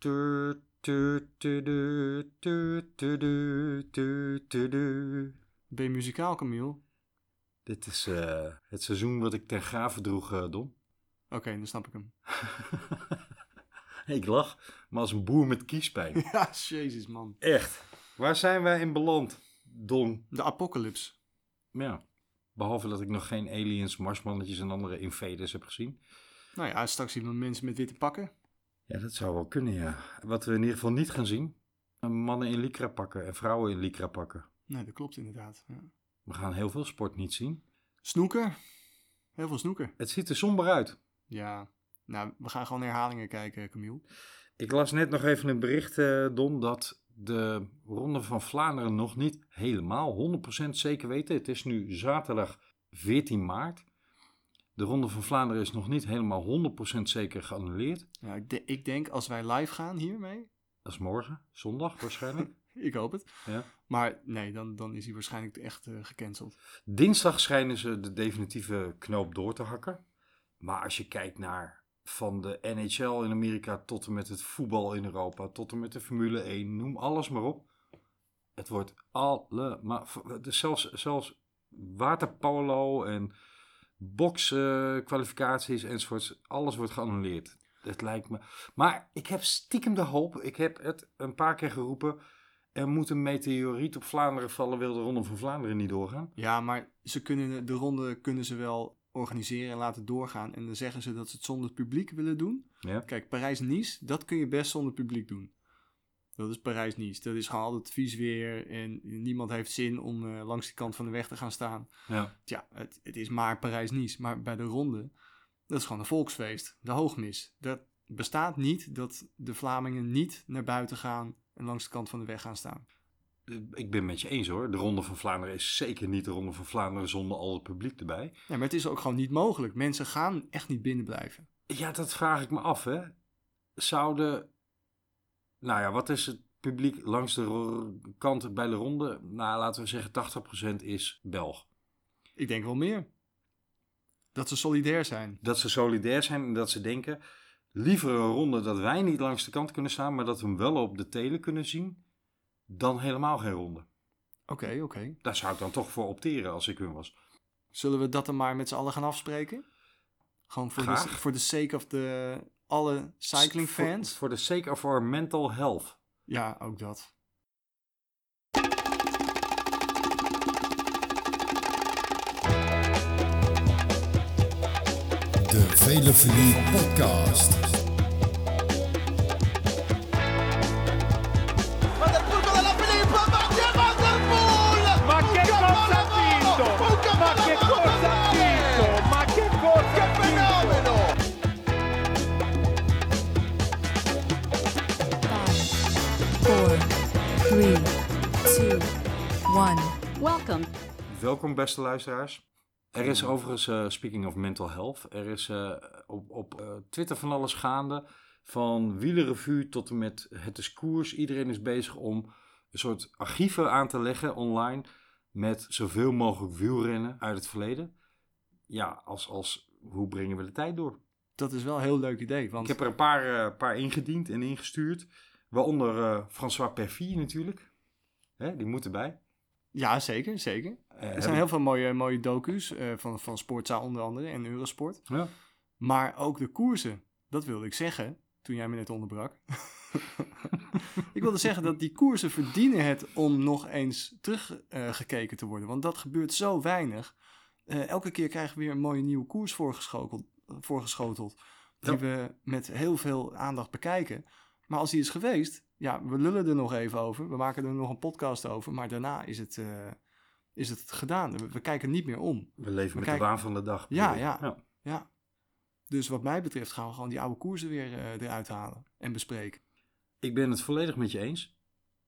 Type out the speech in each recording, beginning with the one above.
Tu, tu, tu, du, tu, tu, du, tu, tu, du. Ben je muzikaal, Camille? Dit is eh, het seizoen wat ik ten graven droeg, eh, Don. Oké, dan snap ik hem. ik lach, maar als een boer met kiespijn. ja, jezus man. Echt. Waar zijn wij in beland, Don? De apocalypse. Ja. Behalve dat ik nog geen aliens, marsmannetjes en andere invaders heb gezien. Nou ja, straks zien we mensen met witte pakken. Ja, dat zou wel kunnen, ja. Wat we in ieder geval niet gaan zien. Mannen in lycra pakken en vrouwen in lycra pakken. Nee, dat klopt inderdaad. Ja. We gaan heel veel sport niet zien. Snoeken. Heel veel snoeken. Het ziet er somber uit. Ja. Nou, we gaan gewoon herhalingen kijken, Camille. Ik las net nog even een bericht, eh, Don, dat de Ronde van Vlaanderen nog niet helemaal 100% zeker weten. Het is nu zaterdag 14 maart. De Ronde van Vlaanderen is nog niet helemaal 100% zeker geannuleerd. Ja, ik, de- ik denk als wij live gaan hiermee. Dat is morgen, zondag waarschijnlijk. Ik hoop het. ja. Maar nee, dan, dan is hij waarschijnlijk echt eh, gecanceld. Dinsdag schijnen ze de definitieve knoop door te hakken. Maar als je kijkt naar van de NHL in Amerika tot en met het voetbal in Europa, tot en met de Formule 1, noem alles maar op. Het wordt allemaal, dus zelfs, zelfs waterpolo en bokskwalificaties enzovoorts, alles wordt geannuleerd. Het lijkt me. Maar ik heb stiekem de hoop, ik heb het een paar keer geroepen. Er moet een meteoriet op Vlaanderen vallen, wil de Ronde van Vlaanderen niet doorgaan. Ja, maar ze kunnen de ronde kunnen ze wel organiseren en laten doorgaan. En dan zeggen ze dat ze het zonder publiek willen doen. Ja. Kijk, Parijs-Nice, dat kun je best zonder publiek doen. Dat is Parijs-Nice. Dat is gewoon altijd vies weer en niemand heeft zin om eh, langs die kant van de weg te gaan staan. Ja. Tja, het, het is maar Parijs-Nice. Maar bij de ronde, dat is gewoon een volksfeest. De hoogmis. Dat bestaat niet dat de Vlamingen niet naar buiten gaan en langs de kant van de weg gaan staan. Ik ben met je eens hoor. De Ronde van Vlaanderen is zeker niet de Ronde van Vlaanderen zonder al het publiek erbij. Ja, maar het is ook gewoon niet mogelijk. Mensen gaan echt niet binnen blijven. Ja, dat vraag ik me af hè. Zouden, nou ja, wat is het publiek langs de kant bij de ronde? Nou, laten we zeggen 80% is Belg. Ik denk wel meer. Dat ze solidair zijn. Dat ze solidair zijn en dat ze denken, liever een ronde dat wij niet langs de kant kunnen staan, maar dat we hem wel op de tele kunnen zien, dan helemaal geen ronde. Oké, oké. Daar zou ik dan toch voor opteren als ik hun was. Zullen we dat dan maar met z'n allen gaan afspreken? Gewoon voor de, voor de sake of de alle cycling fans? For, for the sake of our mental health. Ja, ook dat. De Velofilie Podcast. Welkom. Welkom beste luisteraars. Er is overigens, eh, speaking of mental health, er is eh, op, op eh, Twitter van alles gaande. Van wielerrevue tot en met het discours. Iedereen is bezig om een soort archieven aan te leggen online met zoveel mogelijk wielrennen uit het verleden. Ja, als, als hoe brengen we de tijd door? Dat is wel een heel leuk idee. Want... Ik heb er een paar, paar ingediend en ingestuurd. Waaronder uh, François natuurlijk. Hè, die moet erbij. Ja, zeker, zeker. Eh, Er zijn heel veel mooie, mooie docu's eh, van, van Sportza onder andere en Eurosport. Ja. Maar ook de koersen, dat wilde ik zeggen toen jij me net onderbrak. ik wilde zeggen dat die koersen verdienen het om nog eens teruggekeken te worden. Want dat gebeurt zo weinig. Eh, elke keer krijgen we weer een mooie nieuwe koers voorgeschoteld. voorgeschoteld die Ja. we met heel veel aandacht bekijken. Maar als die is geweest, ja, we lullen er nog even over. We maken er nog een podcast over. Maar daarna is het, eh, is het gedaan. We, we kijken niet meer om. We leven met de waan van de dag. Ja, ja. Ja. Dus wat mij betreft gaan we gewoon die oude koersen weer eh, eruit halen en bespreken. Ik ben het volledig met je eens.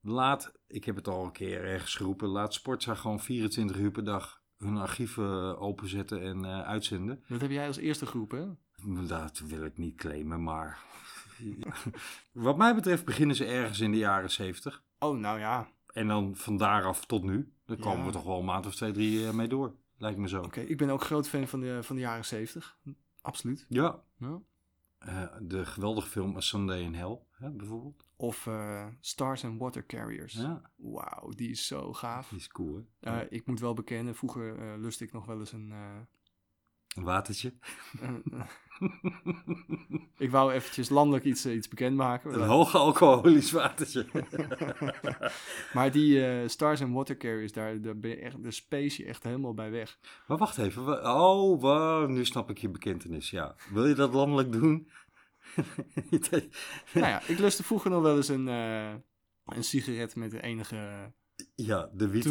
Laat, ik heb het al een keer ergens geroepen, laat Sportza gewoon 24 uur per dag hun archieven openzetten en eh, uitzenden. Dat heb jij als eerste groep, hè? Dat wil ik niet claimen, maar... Wat mij betreft beginnen ze ergens in de jaren 70. Oh, nou ja. En dan van daaraf tot nu. Dan komen Ja. we toch wel een maand of twee, drie eh, mee door. Lijkt me zo. Oké, ik ben ook groot fan van de, van de jaren zeventig. Absoluut. Ja. Ja. Eh, de geweldige film A Sunday in Hell, hè, bijvoorbeeld. Of eh, Stars and Water Carriers. Ja, Wauw, die is zo gaaf. die is cool, hè? Ik moet wel bekennen, vroeger lust ik nog wel eens een... Een watertje. Ik wou eventjes landelijk iets, eh, iets bekendmaken. Een hoog alcoholisch watertje. Maar die eh, Stars and Water Carriers, daar, daar ben je echt, de space je echt helemaal bij weg. maar wacht even. Oh, wa- nu snap ik je bekentenis, ja. Wil je dat landelijk doen? nou ja, ik lustte vroeger nog wel eens een, eh, een sigaret met de enige... Ja, de, wiet,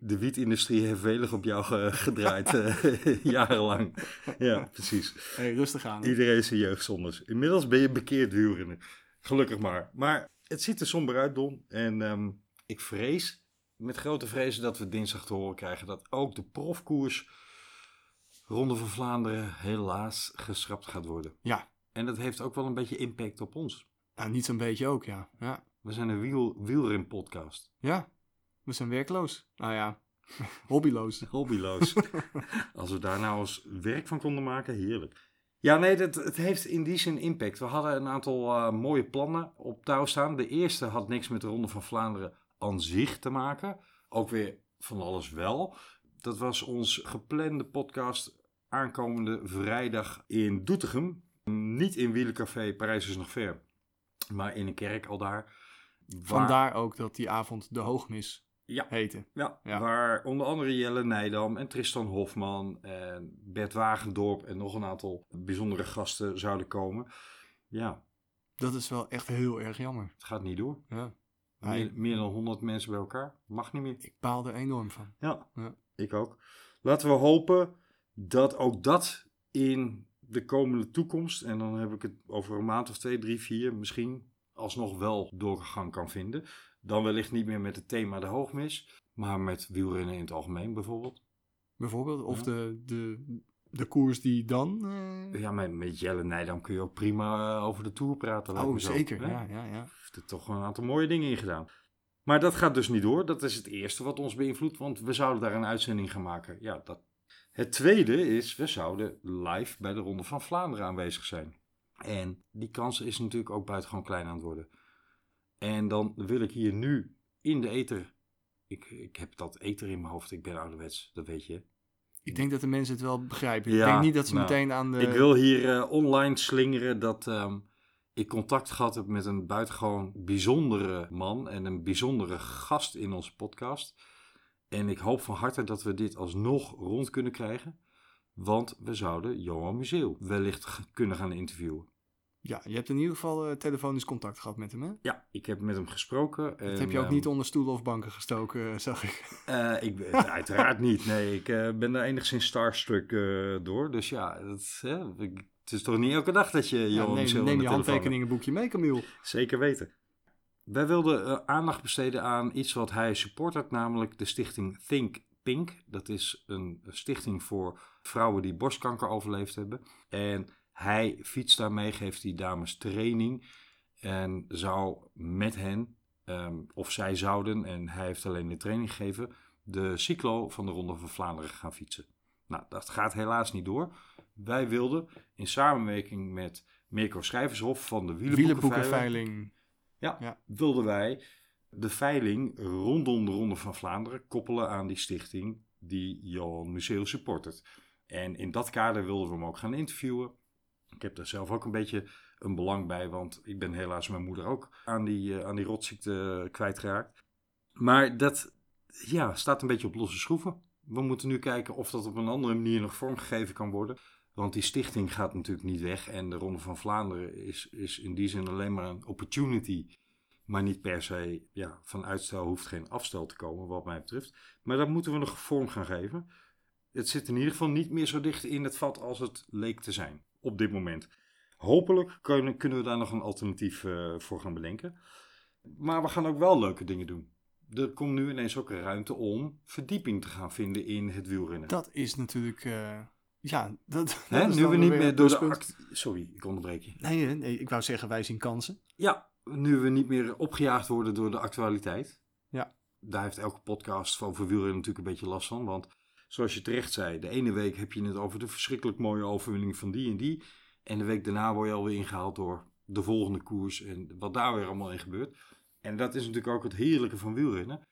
de, wietindustrie heeft welig op jou ge- gedraaid, eh, jarenlang. Ja, precies. Hey, rustig aan. Iedereen zijn jeugdzondes. Inmiddels ben je bekeerd wielrenner. Gelukkig maar. Maar het ziet er somber uit, Don. En ehm, ik vrees, met grote vrezen, dat we dinsdag te horen krijgen dat ook de profkoers Ronde van Vlaanderen helaas geschrapt gaat worden. Ja, En dat heeft ook wel een beetje impact op ons. nou, niet zo'n beetje ook, ja. Ja, We zijn een wiel, wielren-podcast. ja. We zijn werkloos. Nou ja, hobbyloos. Hobbyloos. Als we daar nou eens werk van konden maken, heerlijk. Ja, nee, dat, het heeft in die zin impact. We hadden een aantal eh, mooie plannen op touw staan. De eerste had niks met de Ronde van Vlaanderen aan zich te maken. Ook weer van alles wel. Dat was ons geplande podcast aankomende vrijdag in Doetinchem. Niet in Wielencafé Parijs is nog ver, maar in een kerk al daar. Waar- Vandaar ook dat die avond de hoogmis Ja. heette. Ja, Ja. waar onder andere Jelle Nijdam en Tristan Hofman en Bert Wagendorp en nog een aantal bijzondere gasten zouden komen. Ja, Dat is wel echt heel erg jammer. het gaat niet door. Ja. Meer dan 100 mensen bij elkaar. Mag niet meer. Ik baal er enorm van. Ja, Ja. ik ook. Laten we hopen dat ook dat in de komende toekomst, en dan heb ik het over een maand of twee, drie, vier, misschien alsnog wel doorgang kan vinden. Dan wellicht niet meer met het thema de hoogmis, maar met wielrennen in het algemeen bijvoorbeeld. Bijvoorbeeld. Of Ja. de, de, de koers die dan... eh, Ja, met, met Jelle Nijdam kun je ook prima eh, over de Tour praten. Oh, zo, zeker. hè? Ja, ja, ja. heeft er toch een aantal mooie dingen in gedaan. Maar dat gaat dus niet door. Dat is het eerste wat ons beïnvloedt, want we zouden daar een uitzending gaan maken. Ja, dat. Het tweede is, we zouden live bij de Ronde van Vlaanderen aanwezig zijn. En die kans is natuurlijk ook buitengewoon klein aan het worden. En dan wil ik hier nu in de ether... Ik, ik heb dat ether in mijn hoofd, ik ben ouderwets, dat weet je. Ik denk dat de mensen het wel begrijpen. Ik denk niet dat ze nou, meteen aan de... Ik wil hier eh, online slingeren dat ehm, ik contact gehad heb met een buitengewoon bijzondere man en een bijzondere gast in onze podcast. En ik hoop van harte dat we dit alsnog rond kunnen krijgen. Want we zouden Johan Museeuw wellicht kunnen gaan interviewen. Ja, je hebt in ieder geval eh, telefonisch contact gehad met hem, hè? Ja, ik heb met hem gesproken. Dat heb je ook ehm, niet onder stoelen of banken gestoken, eh, zag ik. eh, ik, uiteraard niet. Nee, ik ben daar enigszins starstruck door. Dus ja, dat, het is toch niet elke dag dat je Ja, neem neem je telefoon handtekeningenboekje mee, Camille. Zeker weten. Wij wilden aandacht besteden aan iets wat hij supportert, namelijk de stichting Think Pink. Dat is een stichting voor vrouwen die borstkanker overleefd hebben. En hij fietst daarmee, geeft die dames training en zou met hen, ehm, of zij zouden, en hij heeft alleen de training gegeven, de cyclo van de Ronde van Vlaanderen gaan fietsen. Nou, dat gaat helaas niet door. Wij wilden in samenwerking met Mirko Schrijvershof van de Wielenboekenveiling Wielenboekenveiling. ja, Ja. wilden wij de veiling rondom de Ronde van Vlaanderen koppelen aan die stichting die Johan Museeuw supportert. En in dat kader wilden we hem ook gaan interviewen. Ik heb daar zelf ook een beetje een belang bij, want ik ben helaas mijn moeder ook aan die, eh, aan die rotziekte kwijtgeraakt. Maar dat ja, staat een beetje op losse schroeven. We moeten nu kijken of dat op een andere manier nog vormgegeven kan worden. Want die stichting gaat natuurlijk niet weg. En de Ronde van Vlaanderen is, is in die zin alleen maar een opportunity. Maar niet per se, ja, van uitstel hoeft geen afstel te komen, wat mij betreft. Maar dat moeten we nog vorm gaan geven. Het zit in ieder geval niet meer zo dicht in het vat als het leek te zijn op dit moment. Hopelijk kunnen, kunnen we daar nog een alternatief eh, voor gaan bedenken. Maar we gaan ook wel leuke dingen doen. Er komt nu ineens ook ruimte om verdieping te gaan vinden in het wielrennen. Dat is natuurlijk... eh, ja, dat, Hè, dat nu we niet meer door de act... Sorry, ik onderbreek je. Nee, nee, nee, ik wou zeggen, wij zien kansen. Ja, nu we niet meer opgejaagd worden door de actualiteit. Ja. Daar heeft elke podcast over wielrennen natuurlijk een beetje last van. Want zoals je terecht zei, de ene week heb je het over de verschrikkelijk mooie overwinning van die en die. En de week daarna word je alweer ingehaald door de volgende koers en wat daar weer allemaal in gebeurt. En dat is natuurlijk ook het heerlijke van wielrennen.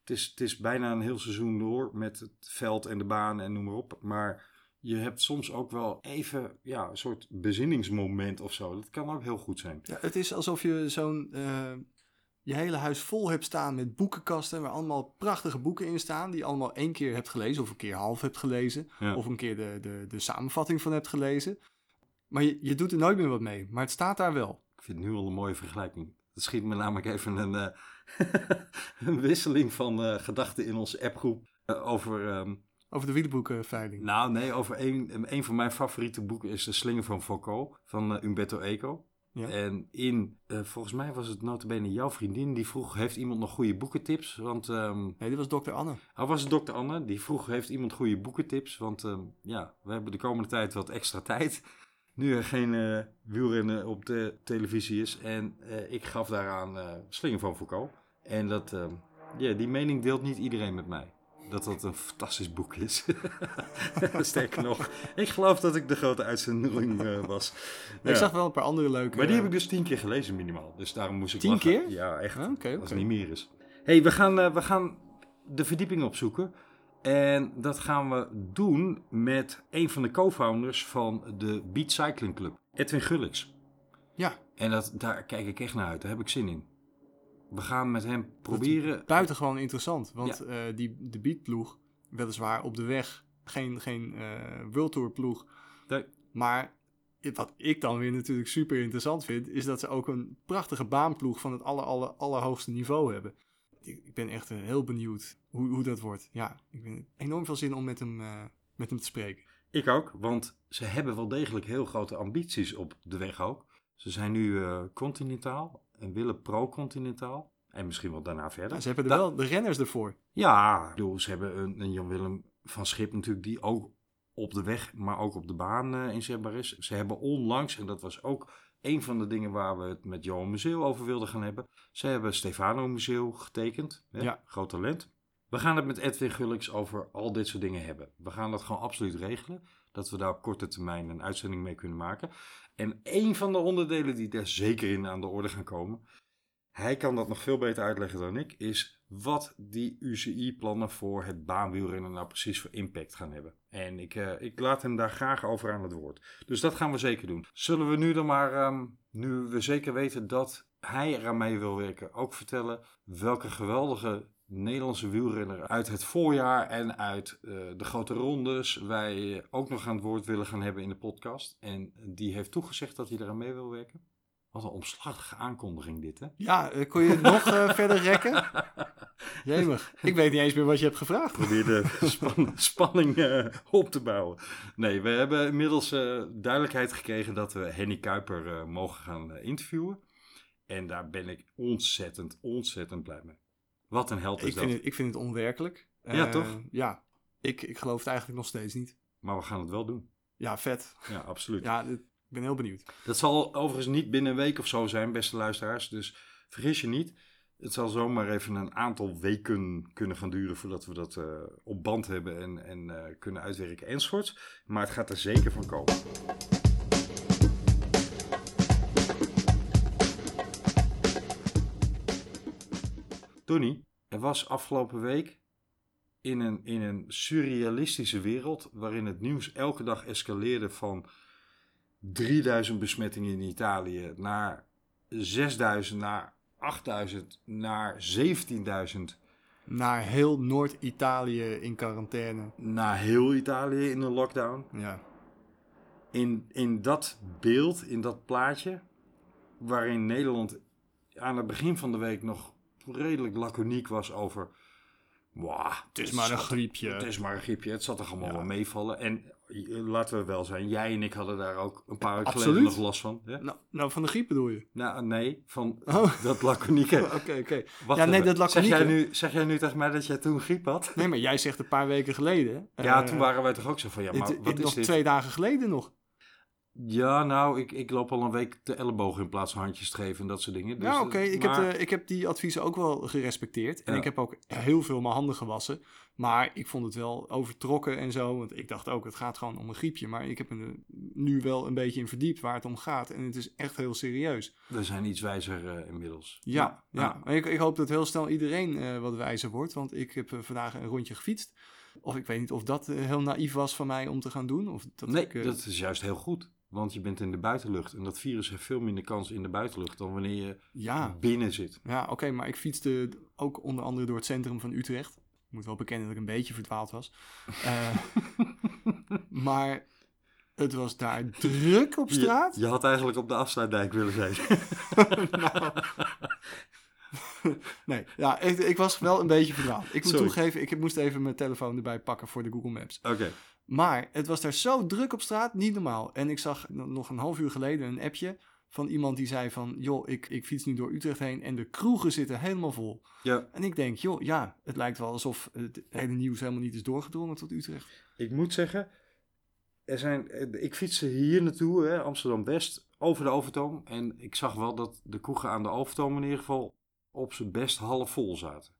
Het is, het is bijna een heel seizoen door met het veld en de baan en noem maar op. Maar je hebt soms ook wel even ja, een soort bezinningsmoment of zo. Dat kan ook heel goed zijn. Ja, het is alsof je zo'n eh, je hele huis vol hebt staan met boekenkasten waar allemaal prachtige boeken in staan die je allemaal één keer hebt gelezen of een keer half hebt gelezen Ja. of een keer de, de, de samenvatting van hebt gelezen. Maar je, je doet er nooit meer wat mee, maar het staat daar wel. Ik vind het nu al een mooie vergelijking. Dat schiet me namelijk even een, eh, een wisseling van eh, gedachten in onze appgroep eh, over... ehm, Over de wielenboekenveiling. nou, nee, over een, een van mijn favoriete boeken is De Slinger van Foucault van Umberto Eco. Ja. En in, eh, volgens mij was het notabene jouw vriendin die vroeg, heeft iemand nog goede boekentips? Want, ehm Nee, dit was dokter Anne. oh, was het dokter Anne, die vroeg, heeft iemand goede boekentips? Want ehm, ja, we hebben de komende tijd wat extra tijd. Nu er geen eh, wielrennen op de televisie is. En eh, ik gaf daaraan Slinger van Foucault. En dat, ehm, ja, die mening deelt niet iedereen met mij. Dat dat een fantastisch boek is. Sterker nog, ik geloof dat ik de grote uitzending eh, was. Ik zag wel een paar andere leuke... Maar die heb ik dus tien keer gelezen minimaal. Dus daarom moest ik Tien lachen. keer? Ja, echt. Ah, oké, Als het niet meer is. hey, we, gaan, eh, we gaan de verdieping opzoeken. En dat gaan we doen met een van de co-founders van de Beat Cycling Club. Edwin Gullix. Ja, En dat, daar kijk ik echt naar uit. Daar heb ik zin in. We gaan met hem proberen... buitengewoon interessant. Want eh, die, de beatploeg, weliswaar op de weg, geen, geen World Tour ploeg. Nee. Maar wat ik dan weer natuurlijk super interessant vind, is dat ze ook een prachtige baanploeg van het aller, aller, allerhoogste niveau hebben. Ik, ik ben echt eh, heel benieuwd hoe, hoe dat wordt. Ja, ik ben enorm veel zin om met hem, met hem te spreken. Ik ook, want ze hebben wel degelijk heel grote ambities op de weg ook. Ze zijn nu eh, continentaal en willen pro-continentaal. En misschien wel daarna verder. Ze hebben er Da- wel de renners ervoor. Ja, ik bedoel, ze hebben een, een Jan-Willem van Schip natuurlijk, die ook op de weg, maar ook op de baan eh, inzetbaar is. Ze hebben onlangs, en dat was ook een van de dingen waar we het met Johan Museel over wilden gaan hebben. Ze hebben Stefano Museel getekend, hè, Ja. groot talent. We gaan het met Edwin Gullix over al dit soort dingen hebben. We gaan dat gewoon absoluut regelen, dat we daar op korte termijn een uitzending mee kunnen maken. En een van de onderdelen die daar zeker in aan de orde gaan komen, hij kan dat nog veel beter uitleggen dan ik, is wat die UCI-plannen voor het baanwielrennen nou precies voor impact gaan hebben. En ik, eh, ik laat hem daar graag over aan het woord. Dus dat gaan we zeker doen. Zullen we nu dan maar, ehm, nu we zeker weten dat hij eraan mee wil werken, ook vertellen welke geweldige Nederlandse wielrenner uit het voorjaar en uit eh, de grote rondes wij ook nog aan het woord willen gaan hebben in de podcast. En die heeft toegezegd dat hij eraan mee wil werken. Wat een omslachtige aankondiging dit, hè? Ja, eh, kon je het nog eh, verder rekken? Jemig. Ik weet niet eens meer wat je hebt gevraagd. probeer de span- spanning eh, op te bouwen. Nee, we hebben inmiddels duidelijkheid gekregen dat we Henny Kuiper mogen gaan interviewen. En daar ben ik ontzettend, ontzettend blij mee. Wat een held is Ik dat. vind, het, ik vind het onwerkelijk. Ja, toch? Ja, ik, ik geloof het eigenlijk nog steeds niet. Maar we gaan het wel doen. Ja, vet. Ja, absoluut. Ja, ben heel benieuwd. Dat zal overigens niet binnen een week of zo zijn, beste luisteraars. Dus vergis je niet. Het zal zomaar even een aantal weken kunnen gaan duren voordat we dat eh, op band hebben en, en eh, kunnen uitwerken enzovoorts. Maar het gaat er zeker van komen. Tony, er was afgelopen week in een, in een surrealistische wereld waarin het nieuws elke dag escaleerde van 3000 besmettingen in Italië naar 6000, naar 8000, naar 17.000, Naar heel Noord-Italië in quarantaine. naar heel Italië in een lockdown. Ja. In, in dat beeld, in dat plaatje, waarin Nederland aan het begin van de week nog redelijk laconiek was over. "Wauw, Het is maar een zat- griepje. Het is maar een griepje, het zat er allemaal Ja. wel meevallen. En laten we wel zijn, jij en ik hadden daar ook een paar weken geleden nog last van. hè? Nou, nou, van de griep bedoel je? Nou, nee, van Oh. dat laconieke. Oké, oké. Wacht Ja, nee, dat zeg jij, laconieke- nu, zeg jij nu tegen mij dat jij toen griep had? Nee, maar jij zegt een paar weken geleden. ja, eh, toen waren wij toch ook zo van, ja, maar dit- wat is nog dit? twee dagen geleden nog. Ja, nou, ik, ik loop al een week de elleboog in plaats van handjes te geven en dat soort dingen. Dus, oké. eh, Ik, maar- heb, ik heb die adviezen ook wel gerespecteerd. En Ja. ik heb ook heel veel mijn handen gewassen. Maar ik vond het wel overtrokken en zo. Want ik dacht ook, het gaat gewoon om een griepje. Maar ik heb me nu wel een beetje in verdiept waar het om gaat. En het is echt heel serieus. We zijn iets wijzer eh, inmiddels. Ja, ja. Maar Ik, ik hoop dat heel snel iedereen eh, wat wijzer wordt. Want ik heb vandaag een rondje gefietst. Of ik weet niet of dat heel naïef was van mij om te gaan doen. Of dat nee, ik, dat is juist heel goed. Want je bent in de buitenlucht. En dat virus heeft veel minder kans in de buitenlucht dan wanneer je Ja, binnen zit. Ja, oké, maar ik fietste ook onder andere door het centrum van Utrecht. Ik moet wel bekennen dat ik een beetje verdwaald was. Eh, maar het was daar druk op straat. Je, je had eigenlijk op de afsluitdijk willen zijn. Nou. nee, ja, ik, ik was wel een beetje verdwaald. Ik moet Sorry. toegeven, ik moest even mijn telefoon erbij pakken voor de Google Maps. Oké. Maar het was daar zo druk op straat, niet normaal. En ik zag nog een half uur geleden een appje van iemand die zei van... joh, ik, ik fiets nu door Utrecht heen en de kroegen zitten helemaal vol. Ja, En ik denk, joh, ja, het lijkt wel alsof het hele nieuws helemaal niet is doorgedrongen tot Utrecht. ik moet zeggen, er zijn, eh, ik fietste hier naartoe, hè, Amsterdam-West, over de Overtoom. En ik zag wel dat de kroegen aan de Overtoom in ieder geval op zijn best half vol zaten.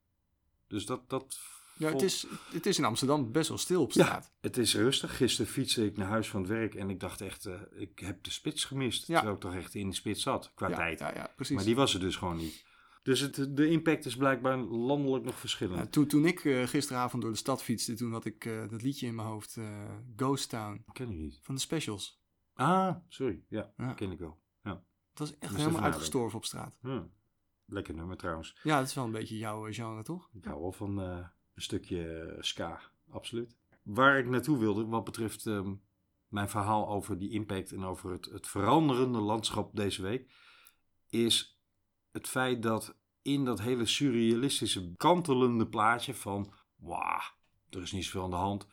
Dus dat... dat Ja, het is, het is in Amsterdam best wel stil op Ja, straat. het is rustig. Gisteren fietste ik naar huis van het werk en ik dacht echt, eh, ik heb de spits gemist. Ja. Terwijl ik toch echt in de spits zat, qua Ja, tijd. ja, precies. Maar die was er dus gewoon niet. Dus het, de impact is blijkbaar landelijk nog verschillend. Toen, toen ik eh, gisteravond door de stad fietste, toen had ik eh, dat liedje in mijn hoofd, Ghost Town, ken ik niet. van de Specials. Ah, sorry. Ja, ken ik wel. Ja. Dat was echt helemaal uitgestorven op straat. Lekker nummer trouwens. Ja, dat is wel een beetje jouw genre, toch? Ik hou wel van een stukje eh, ska, absoluut. Waar ik naartoe wilde, wat betreft ehm, mijn verhaal over die impact en over het, het veranderende landschap deze week, is het feit dat in dat hele surrealistische, kantelende plaatje van, wauw, er is niet zoveel aan de hand,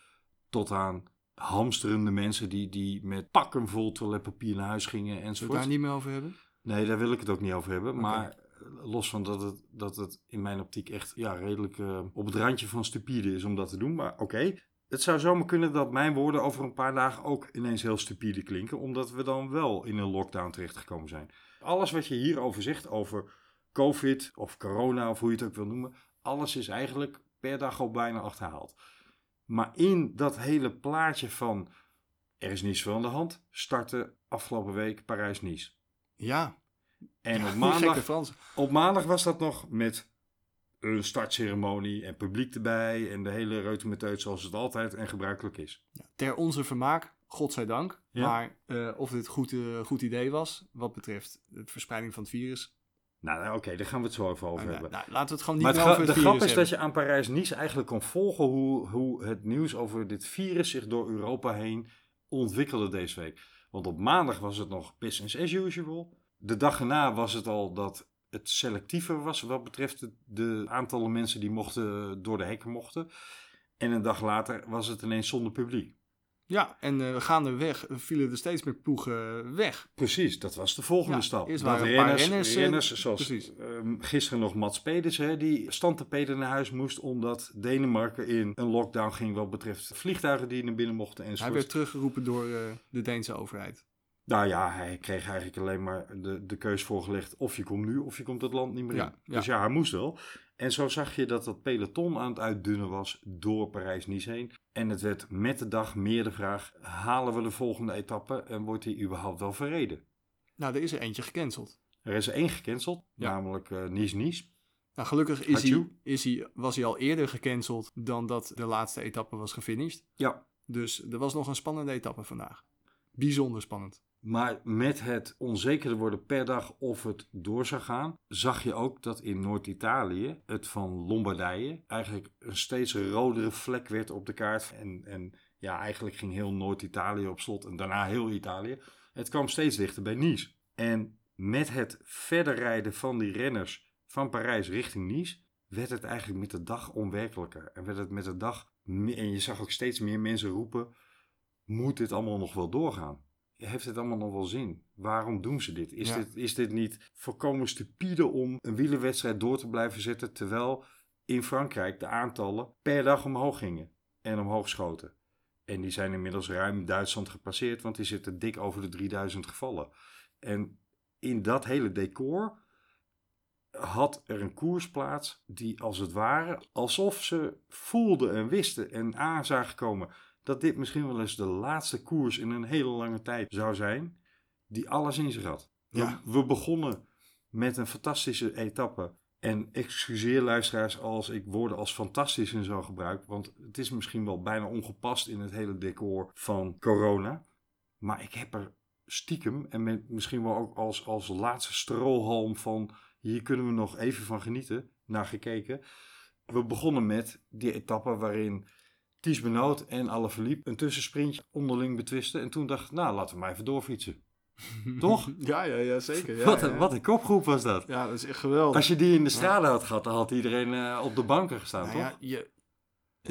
tot aan hamsterende mensen die, die met pakken vol toiletpapier naar huis gingen Zullen we enzovoort. daar niet meer over hebben? Nee, daar wil ik het ook niet over hebben. Maar los van dat het, dat het in mijn optiek echt ja, redelijk eh, op het randje van stupide is om dat te doen. Maar oké, het zou zomaar kunnen dat mijn woorden over een paar dagen ook ineens heel stupide klinken. Omdat we dan wel in een lockdown terechtgekomen zijn. Alles wat je hierover zegt, over COVID of corona of hoe je het ook wil noemen. Alles is eigenlijk per dag al bijna achterhaald. Maar in dat hele plaatje van er is niets veel aan de hand, startte afgelopen week Parijs-Nice. Ja, En op maandag, op maandag was dat nog met een startceremonie en publiek erbij en de hele reutemeteut zoals het altijd en gebruikelijk is. Ter onze vermaak, godzijdank. Ja. Maar eh, of dit goed, eh, goed idee was, wat betreft de verspreiding van het virus. Nou, nou, oké, daar gaan we het zo even over Nou, hebben. nou, laten we het gewoon niet maar meer over de het grap virus is dat je aan Parijs-Nice eigenlijk kon volgen hoe, hoe het nieuws over dit virus zich door Europa heen ontwikkelde deze week. Want op maandag was het nog business as usual. De dag erna was het al dat het selectiever was wat betreft de, de aantallen mensen die mochten, door de hekken mochten. En een dag later was het ineens zonder publiek. Ja, en eh gaandeweg vielen er steeds meer ploegen weg. Precies, dat was de volgende Ja, stap. eerst Dat waren een paar renners, renners, eh, zoals precies. ehm, gisteren nog Mats Pedersen, hè, die standtapeden naar huis moest omdat Denemarken in een lockdown ging wat betreft vliegtuigen die naar binnen mochten Hij enzovoort. werd teruggeroepen door eh, de Deense overheid. Nou ja, hij kreeg eigenlijk alleen maar de, de keus voorgelegd of je komt nu of je komt het land niet meer in. ja. Dus ja, hij moest wel. En zo zag je dat dat peloton aan het uitdunnen was door Parijs-Nice heen. En het werd met de dag meer de vraag, halen we de volgende etappe en wordt die überhaupt wel verreden? Nou, er is er eentje gecanceld. Er is er één gecanceld, Ja. namelijk eh Nice-Nice. Nou, gelukkig is hij, is hij, was hij al eerder gecanceld dan dat de laatste etappe was gefinished. Ja, Dus er was nog een spannende etappe vandaag. Bijzonder spannend. Maar met het onzekerder worden per dag of het door zou gaan, zag je ook dat in Noord-Italië het van Lombardije eigenlijk een steeds rodere vlek werd op de kaart. En, en ja, eigenlijk ging heel Noord-Italië op slot en daarna heel Italië. Het kwam steeds dichter bij Nice. En met het verder rijden van die renners van Parijs richting Nice, werd het eigenlijk met de dag onwerkelijker. En werd het met de dag, en je zag ook steeds meer mensen roepen, moet dit allemaal nog wel doorgaan? Heeft het allemaal nog wel zin? Waarom doen ze dit? Is, Ja. dit? is dit niet volkomen stupide om een wielerwedstrijd door te blijven zetten terwijl in Frankrijk de aantallen per dag omhoog gingen en omhoog schoten? En die zijn inmiddels ruim Duitsland gepasseerd, want die zitten dik over de 3000 gevallen. En in dat hele decor had er een koers plaats die als het ware, alsof ze voelden en wisten en aan zagen komen dat dit misschien wel eens de laatste koers in een hele lange tijd zou zijn, die alles in zich had. We- begonnen met een fantastische etappe. En excuseer luisteraars als ik woorden als fantastisch en zo gebruik, want het is misschien wel bijna ongepast in het hele decor van corona. Maar ik heb er stiekem en met misschien wel ook als, als laatste strohalm van hier kunnen we nog even van genieten, naar gekeken. We begonnen met die etappe waarin Ties Benoot en Alaphilippe een tussensprintje onderling betwisten. En toen dacht ik, nou laten we maar even doorfietsen. Toch? Ja, ja, ja zeker. Ja, wat, ja. een, wat een kopgroep was dat. Ja, dat is echt geweldig. Als je die in de straten had gehad, dan had iedereen eh, op de banken gestaan, Nou toch? ja, je,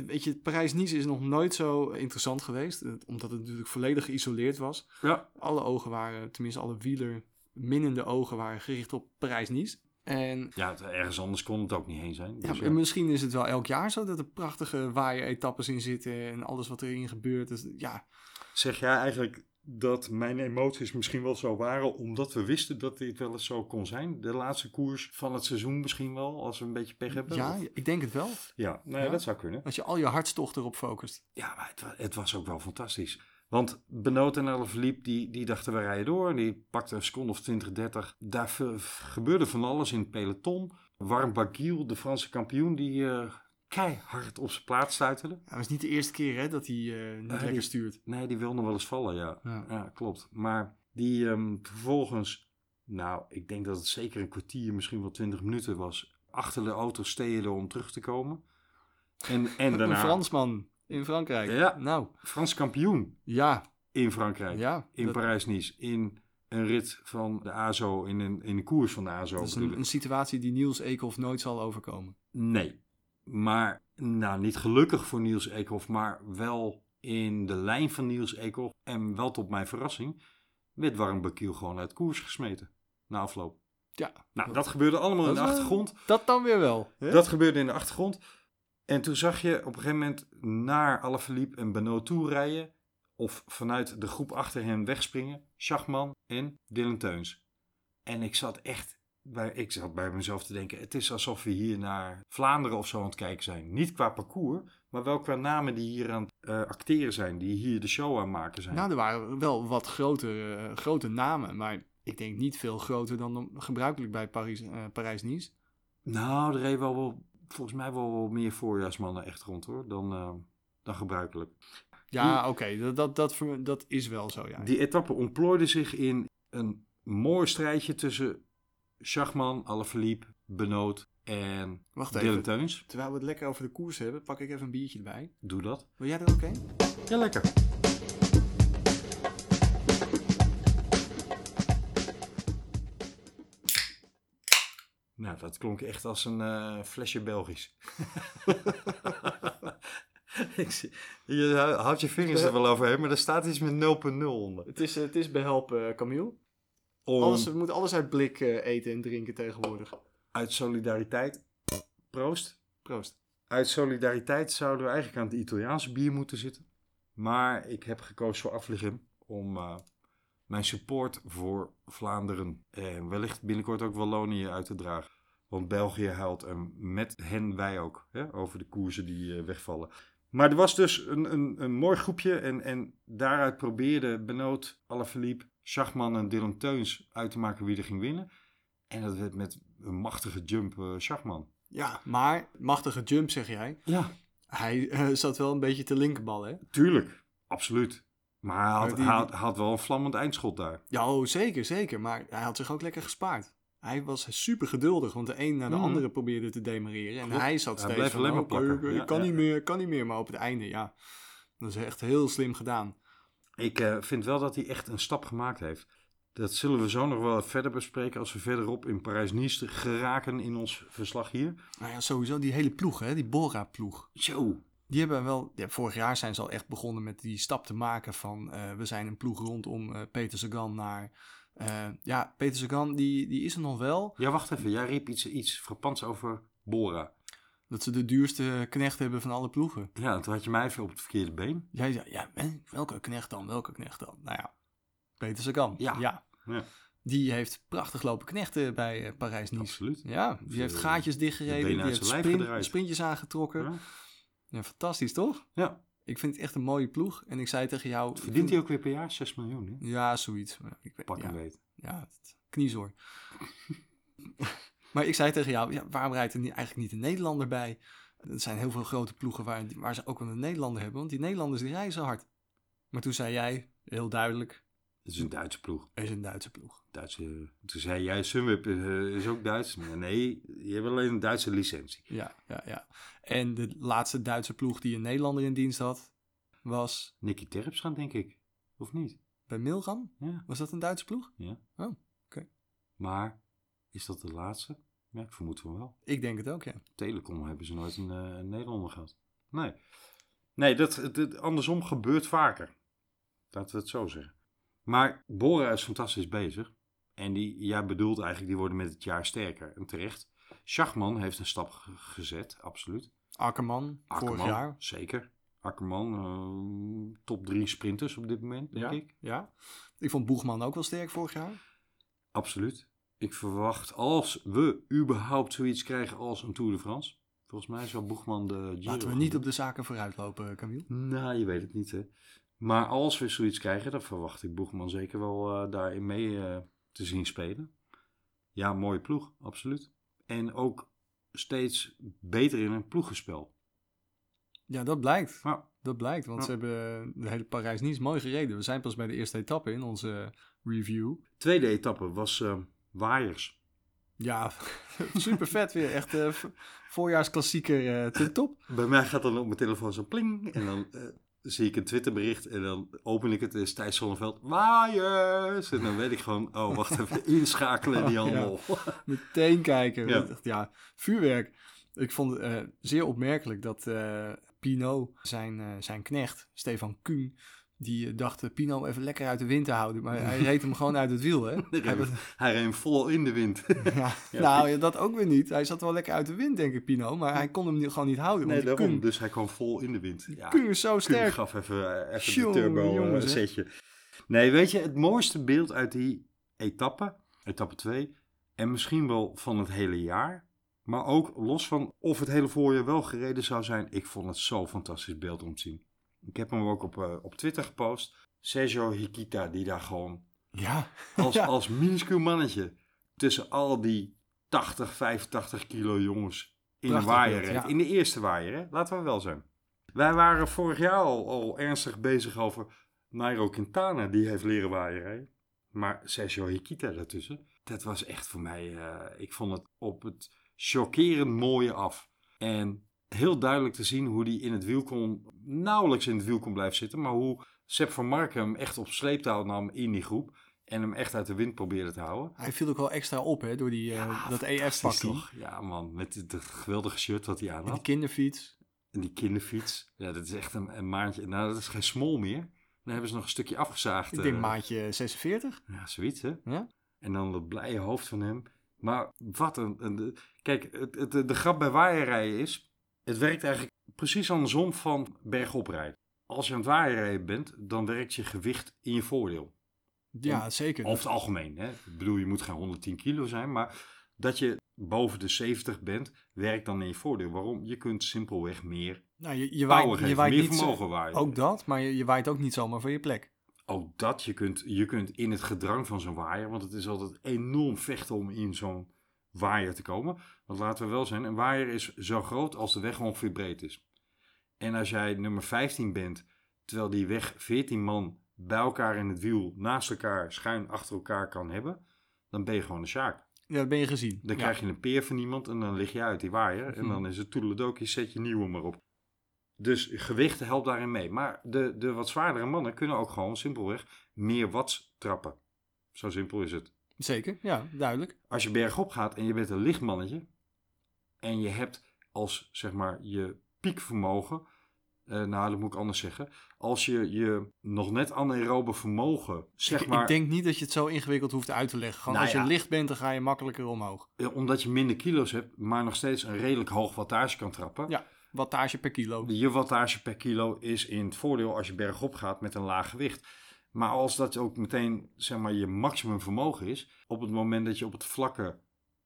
weet je, Parijs-Nice is nog nooit zo interessant geweest. eh, Omdat het natuurlijk volledig geïsoleerd was. Ja. Alle ogen waren, tenminste alle wieler minnende ogen waren gericht op Parijs-Nice. En Ja, ergens anders kon het ook niet heen zijn. ja, Dus, ja. en misschien is het wel elk jaar zo dat er prachtige waaien-etappes in zitten en alles wat erin gebeurt. Dus ja, Zeg jij eigenlijk dat mijn emoties misschien wel zo waren, omdat we wisten dat dit wel eens zo kon zijn? De laatste koers van het seizoen misschien wel, als we een beetje pech hebben? ja, Of- ik denk het wel. ja, nou ja, Ja. dat zou kunnen. Als je al je hartstocht erop focust. Ja, maar het was ook wel fantastisch. Want Benoot en Alaphilippe, die, die dachten we rijden door. En die pakten een seconde of 20, 30. Daar gebeurde van alles in het peloton. Warm Baguil, de Franse kampioen, die eh, keihard op zijn plaats stuiterde. Het was niet de eerste keer hè, dat hij eh, niet lekker stuurt. Nee, die wil nog wel eens vallen, ja. Ja. Ja, klopt. Maar die ehm, vervolgens, nou, ik denk dat het zeker een kwartier, misschien wel 20 minuten was, achter de auto steerde om terug te komen. En, en daarna Een Fransman in Frankrijk. Ja. Nou, Frans kampioen ja. in Frankrijk. ja in dat- Parijs-Nice. In een rit van de ASO, in een, in een koers van de ASO. Dat is een, situatie die Niels Eekhoff nooit zal overkomen. Nee. Maar, nou, niet gelukkig voor Niels Eekhoff, maar wel in de lijn van Niels Eekhoff. En wel tot mijn verrassing, werd Warren Bakiel gewoon uit koers gesmeten. Na afloop. Ja. Nou, dat gebeurde allemaal in de achtergrond. Dat dan weer wel. hè? Dat gebeurde in de achtergrond. En toen zag je op een gegeven moment naar Alaphilippe en Benoot toe rijden. Of vanuit de groep achter hen wegspringen. Schachman en Dylan Teuns. En ik zat echt bij, ik zat bij mezelf te denken. Het is alsof we hier naar Vlaanderen of zo aan het kijken zijn. Niet qua parcours, maar wel qua namen die hier aan het eh, acteren zijn. Die hier de show aan het maken zijn. Nou, er waren wel wat grote, eh, grote namen. Maar ik denk niet veel groter dan gebruikelijk bij Parijs, eh, Parijs-Nice. Nou, er reed wel, wel volgens mij wel, meer voorjaarsmannen echt rond hoor. Dan, eh, dan gebruikelijk. Ja, oké. dat, dat, dat, dat is wel zo, ja. Die etappe ontplooide zich in een mooi strijdje tussen Schachman, Alaphilippe, Benoot en Wacht Dylan even. Teuns. Terwijl we het lekker over de koers hebben, pak ik even een biertje erbij. Doe dat. Wil jij ook een? Ja, lekker. Nou, dat klonk echt als een eh, flesje Belgisch. Zie- je houdt je vingers er wel overheen, maar er staat iets met 0.0 onder. Het is, het is behelpen, Camille. Om, Alles, we moeten alles uit blik eh, eten en drinken tegenwoordig. Uit solidariteit. Proost. Proost. Uit solidariteit zouden we eigenlijk aan het Italiaanse bier moeten zitten. Maar ik heb gekozen voor Afligem om eh, mijn support voor Vlaanderen en wellicht binnenkort ook Wallonië uit te dragen. Want België huilt en met hen wij ook hè, over de koersen die eh, wegvallen. Maar er was dus een, een, een mooi groepje en, en daaruit probeerde Benoot, Alaphilippe, Schachman en Dylan Teuns uit te maken wie er ging winnen. En dat werd met een machtige jump eh Schachman. Ja, maar machtige jump zeg jij. Ja, Hij eh, zat wel een beetje te linkerballen, hè? Tuurlijk, absoluut. Maar hij had, Maar die- hij had, hij had wel een vlammend eindschot daar. Ja, oh, zeker, zeker. Maar hij had zich ook lekker gespaard. Hij was super geduldig, want de een na de Mhm. andere probeerde te demareren. En Klopt. hij zat Hij steeds bleef van, alleen maar oh, plakken. Ik, Ja, kan ja. niet meer, kan niet meer. Maar op het einde, ja. Dat is echt heel slim gedaan. Ik eh, vind wel dat hij echt een stap gemaakt heeft. Dat zullen we zo nog wel verder bespreken als we verderop in Parijs-Nice geraken in ons verslag hier. Nou ja, sowieso die hele ploeg, hè? Die Bora-ploeg. Zo. Die hebben wel... Ja, vorig jaar zijn ze al echt begonnen met die stap te maken van... eh, we zijn een ploeg rondom eh Peter Sagan naar... eh, ja, Peter Sagan, die, die is er nog wel. Ja, wacht even. Jij riep iets, iets frappants over Bora. Dat ze de duurste knecht hebben van alle ploegen. Ja, toen had je mij even op het verkeerde been. Jij zei, ja, welke knecht dan? Welke knecht dan? Nou ja, Peter Sagan. Ja. ja. Ja, Die heeft prachtig lopen knechten bij eh, Parijs-Nice. absoluut. Ja, die heeft gaatjes dichtgereden. Die heeft sprint- sprintjes aangetrokken. Ja. Ja. fantastisch toch? ja. Ik vind het echt een mooie ploeg. En ik zei tegen jou... Verdient hij ook weer per jaar 6 miljoen, hè? Ja, zoiets. Ik weet, Pak ja, hem weet. ja, kniezoor. maar ik zei tegen jou, ja, waarom rijdt er niet, eigenlijk niet een Nederlander bij? Er zijn heel veel grote ploegen waar, waar ze ook wel een Nederlander hebben. Want die Nederlanders die reizen hard. Maar toen zei jij, heel duidelijk, Het is een Duitse ploeg. er is een Duitse ploeg. Duitse, toen zei jij, Sunweb eh, is ook Duits. Nee, je hebt alleen een Duitse licentie. Ja, ja, ja. En de laatste Duitse ploeg die een Nederlander in dienst had, was Nicky Terpstra, denk ik. Of niet? bij Milram. Ja. Was dat een Duitse ploeg? ja. Oh, oké. Maar, is dat de laatste? Ja, ik vermoed van wel. Ik denk het ook, ja. Telecom hebben ze nooit een, eh, een Nederlander gehad. Nee. Nee, dat, het, het- andersom gebeurt vaker. Laten we het zo zeggen. Maar Bora is fantastisch bezig. En die, jij bedoelt eigenlijk, die worden met het jaar sterker. En terecht. Schachman heeft een stap ge- gezet, absoluut. Akkerman, vorig jaar. zeker. Akkerman, eh, top drie sprinters op dit moment, denk Ja, ik. ja. Ik vond Boegman ook wel sterk vorig jaar. Absoluut. Ik verwacht, als we überhaupt zoiets krijgen als een Tour de France. Volgens mij zou Boegman de Giro Laten we niet op de zaken vooruit lopen, Camille. Nou, je weet het niet, hè. Maar als we zoiets krijgen, dan verwacht ik Boegman zeker wel eh, daarin mee eh, te zien spelen. Ja, mooie ploeg, absoluut. En ook steeds beter in een ploegenspel. Ja, dat blijkt. Nou, Dat blijkt, want Ja. ze hebben de hele Parijs-Nice mooi gereden. We zijn pas bij de eerste etappe in onze review. tweede etappe was eh waaiers. Ja, super vet weer. Echt eh, v- voorjaarsklassieker eh ten top. Bij mij gaat dan op mijn telefoon zo pling. En dan eh, zie ik een Twitterbericht. En dan open ik het. Het is Thijs Zonneveld. Waaiers! En dan weet ik gewoon, oh, wacht even. Inschakelen die handel. Meteen kijken. Ja. Vuurwerk. Ik vond het eh, zeer opmerkelijk dat eh Pino, zijn, eh, zijn knecht, Stefan Kuhn, die eh, dacht eh, Pino even lekker uit de wind te houden. Maar hij reed hem gewoon uit het wiel, hè? Hij was- Hij reed hem vol in de wind. ja, nou, ja, dat ook weer niet. Hij zat wel lekker uit de wind, denk ik, Pino. Maar hij kon hem gewoon niet houden. Nee, daarom. Kuhn, Dus hij kwam vol in de wind. Ja, Kuhn is zo sterk. gaf even, eh, even de turbo jongens, hè. setje. Nee, weet je, het mooiste beeld uit die etappe, etappe 2, en misschien wel van het hele jaar, maar ook los van of het hele voorjaar wel gereden zou zijn, ik vond het zo'n fantastisch beeld om te zien. Ik heb hem ook op, eh, op Twitter gepost. Sergio Hikita, die daar gewoon Ja, als, Ja. als minuscuul mannetje tussen al die 80, 85 kilo jongens in Prachtig een waaier beeld, reed. ja. In de eerste waaier, hè? laten we wel zijn. Wij waren vorig jaar al, al ernstig bezig over Nairo Quintana, die heeft leren waaien. Maar Sergio Hikita daartussen, dat was echt voor mij, eh, ik vond het op het chockerend mooie af. En heel duidelijk te zien hoe die in het wiel kon, nauwelijks in het wiel kon blijven zitten, maar hoe Sepp van Marken hem echt op sleeptouw nam in die groep. En hem echt uit de wind probeerde te houden. hij viel ook wel extra op, hè, door die, eh, dat EF-pak Fantastisch toch? toch? Ja man, met het geweldige shirt wat hij aan En die had. kinderfiets. En die kinderfiets. Ja, dat is echt een, een maandje. Nou, dat is geen smol meer. Dan hebben ze nog een stukje afgezaagd. Ik denk eh, maatje 46. Ja, zoiets hè. Ja? En dan dat blije hoofd van hem. Maar wat een... een de- kijk, het, het, de, de grap bij waaierrijden is... Het werkt eigenlijk precies andersom van bergop rijden. Als je aan het waaierrijden bent, dan werkt je gewicht in je voordeel. Ja, zeker. Over het algemeen. Hè? Ik bedoel, je moet geen 110 kilo zijn, maar dat je boven de 70 bent, werkt dan in je voordeel. Waarom? Je kunt simpelweg meer nou, je, waait, geven, je waait meer niet vermogen waaien. Ook dat, maar je, je waait ook niet zomaar van je plek. Ook dat, je kunt, je kunt in het gedrang van zo'n waaier, want het is altijd enorm vechten om in zo'n waaier te komen. Want laten we wel zijn, een waaier is zo groot als de weg ongeveer breed is. En als jij nummer 15 bent, terwijl die weg 14 man bij elkaar in het wiel, naast elkaar, schuin achter elkaar kan hebben, dan ben je gewoon een sjaak. Ja, dat ben je gezien. Dan Ja. krijg je een peer van iemand en dan lig je uit die waaier. En Mhm. dan is het toedeledokie, zet je nieuwe maar op. Dus gewicht helpt daarin mee. Maar de, de wat zwaardere mannen kunnen ook gewoon simpelweg meer watts trappen. Zo simpel is het. Zeker, ja, duidelijk. Als je bergop gaat en je bent een licht mannetje. En je hebt als zeg maar je piekvermogen Eh, nou, dat moet ik anders zeggen. Als je je nog net anaerobe vermogen, zeg ik, maar, ik denk niet dat je het zo ingewikkeld hoeft uit te leggen. Gewoon Nou als je licht bent, dan ga je makkelijker omhoog. eh, omdat je minder kilo's hebt, maar nog steeds een redelijk hoog wattage kan trappen. Ja, wattage per kilo. Je wattage per kilo is in het voordeel als je bergop gaat met een laag gewicht. Maar als dat ook meteen zeg maar, je maximum vermogen is, op het moment dat je op het vlakke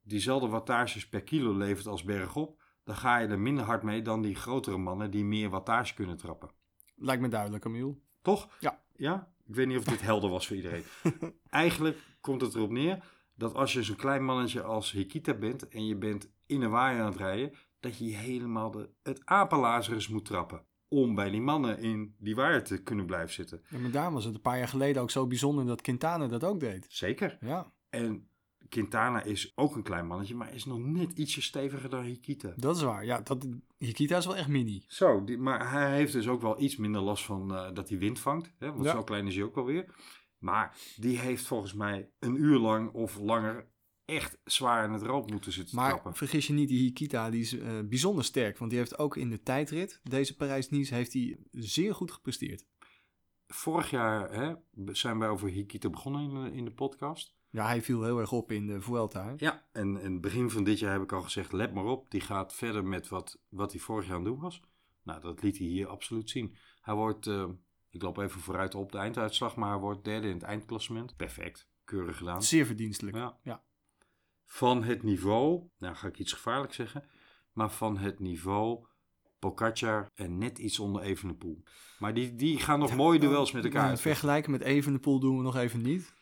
diezelfde wattages per kilo levert als bergop, dan ga je er minder hard mee dan die grotere mannen die meer wattage kunnen trappen. Lijkt me duidelijk, Amiel. Toch? Ja. Ja? Ik weet niet of dit helder was voor iedereen. Eigenlijk komt het erop neer dat als je zo'n klein mannetje als Hikita bent en je bent in een waaier aan het rijden, dat je helemaal de, het apenlazerus moet trappen. Om bij die mannen in die waaier te kunnen blijven zitten. Ja, maar daar was het een paar jaar geleden ook zo bijzonder dat Quintana dat ook deed. Zeker. Ja, En Quintana is ook een klein mannetje, maar is nog net ietsje steviger dan Hikita. dat is waar. Ja, dat, Hikita is wel echt mini. Zo, die, maar hij heeft dus ook wel iets minder last van eh, dat hij wind vangt. Hè? Want Ja. zo klein is hij ook wel weer. Maar die heeft volgens mij een uur lang of langer echt zwaar in het rood moeten zitten Maar trappen. vergis je niet, die Hikita die is eh, bijzonder sterk. Want die heeft ook in de tijdrit, deze Parijs-Nice, heeft hij zeer goed gepresteerd. Vorig jaar hè, zijn wij over Hikita begonnen in in de podcast. Ja, hij viel heel erg op in de Vuelta. hè? Ja, en in het begin van dit jaar heb ik al gezegd, let maar op. Die gaat verder met wat, wat hij vorig jaar aan het doen was. Nou, dat liet hij hier absoluut zien. Hij wordt, eh, ik loop even vooruit op de einduitslag, maar hij wordt derde in het eindklassement. Perfect, keurig gedaan. Zeer verdienstelijk. Ja. Ja. Van het niveau, nou ga ik iets gevaarlijk zeggen, maar van het niveau Pogacar en net iets onder Evenepoel. Maar die, die gaan nog mooie duels met elkaar Nou, vergelijken met Evenepoel doen we nog even niet.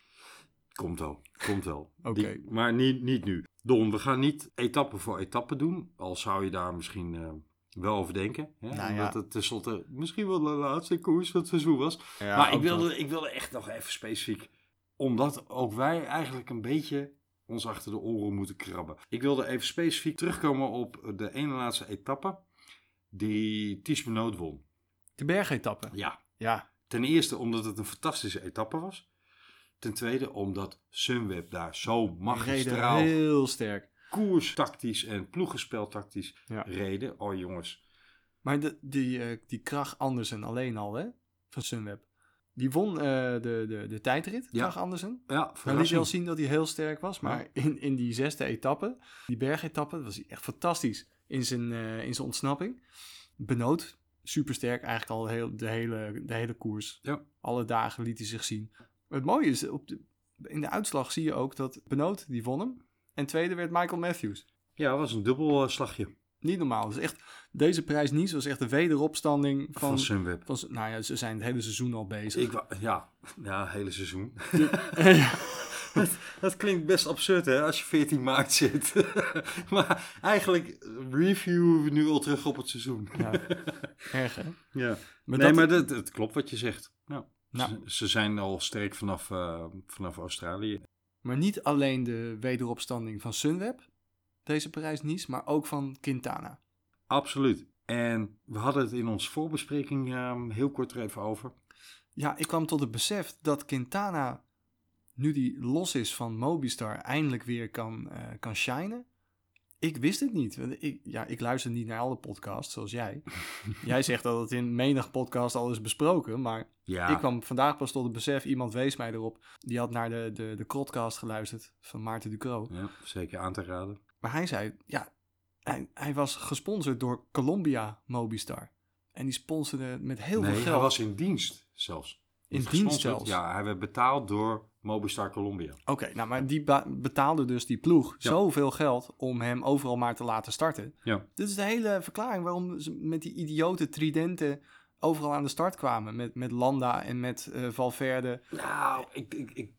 Komt wel, komt wel. Oké. Maar niet, niet nu. Don, we gaan niet etappe voor etappe doen. Al zou je daar misschien eh, wel over denken. Hè? Nou Omdat ja. het tenslotte misschien wel de laatste koers van het seizoen was. maar ik wilde, ik wilde echt nog even specifiek. Omdat ook wij eigenlijk een beetje ons achter de oren moeten krabben. Ik wilde even specifiek terugkomen op de ene laatste etappe. Die Ties Benoot won. De bergetappe. Ja, Ja, Ten eerste omdat het een fantastische etappe was. Ten tweede omdat Sunweb daar zo magistraal, heel sterk. koerstactisch en ploegenspeltactisch Ja. reden. Oh jongens. Maar de, die, eh die Krach Andersen alleen al, hè? Van Sunweb. Die won eh, de, de, de tijdrit, Ja. Krach Andersen. Ja, Hij liet verrassing. wel zien dat hij heel sterk was. Maar in, in die zesde etappe, die bergetappe, was hij echt fantastisch in zijn, eh, in zijn ontsnapping. Benoot, supersterk eigenlijk al heel, de, hele, de hele koers. Ja. Alle dagen liet hij zich zien. Het mooie is, op de, in de uitslag zie je ook dat Benoot, die won hem. En tweede werd Michael Matthews. Ja, dat was een dubbel eh, slagje Niet normaal. Dus echt, deze prijs niet was echt de wederopstanding van, van... Sunweb. van nou ja, ze zijn het hele seizoen al bezig. Ik ja, ja, hele seizoen. Ja. dat, dat klinkt best absurd hè, als je 14 maart zit. maar eigenlijk reviewen we nu al terug op het seizoen. Ja, erg hè? Ja. Maar nee, dat- maar dat, het klopt wat je zegt. Ja. Nou. Ze, ze zijn al sterk vanaf, eh, vanaf Australië. Maar niet alleen de wederopstanding van Sunweb, deze Parijs-Nice, maar ook van Quintana. Absoluut. En we hadden het in onze voorbespreking ehm, heel kort er even over. Ja, ik kwam tot het besef dat Quintana, nu die los is van Mobistar, eindelijk weer kan, eh, kan shinen. Ik wist het niet. Want Ik, ja, ik luister niet naar alle podcasts, zoals jij. jij zegt dat het in menig podcast al is besproken, maar Ja, ik kwam vandaag pas tot het besef, iemand wees mij erop. Die had naar de, de, de Krotcast geluisterd van Maarten Ducro. ja, zeker aan te raden. Maar hij zei, ja, hij, hij was gesponsord door Columbia Mobistar. En die sponsorde met heel nee, veel geld. hij was in dienst zelfs. In dienst zelfs? Ja, hij werd betaald door Mobistar Colombia. Oké, nou, maar die betaalde dus die ploeg Ja. zoveel geld om hem overal maar te laten starten. Ja. Dit is de hele verklaring waarom ze met die idiote tridenten overal aan de start kwamen. Met, met Landa en met eh, Valverde. Nou, ik, ik, ik,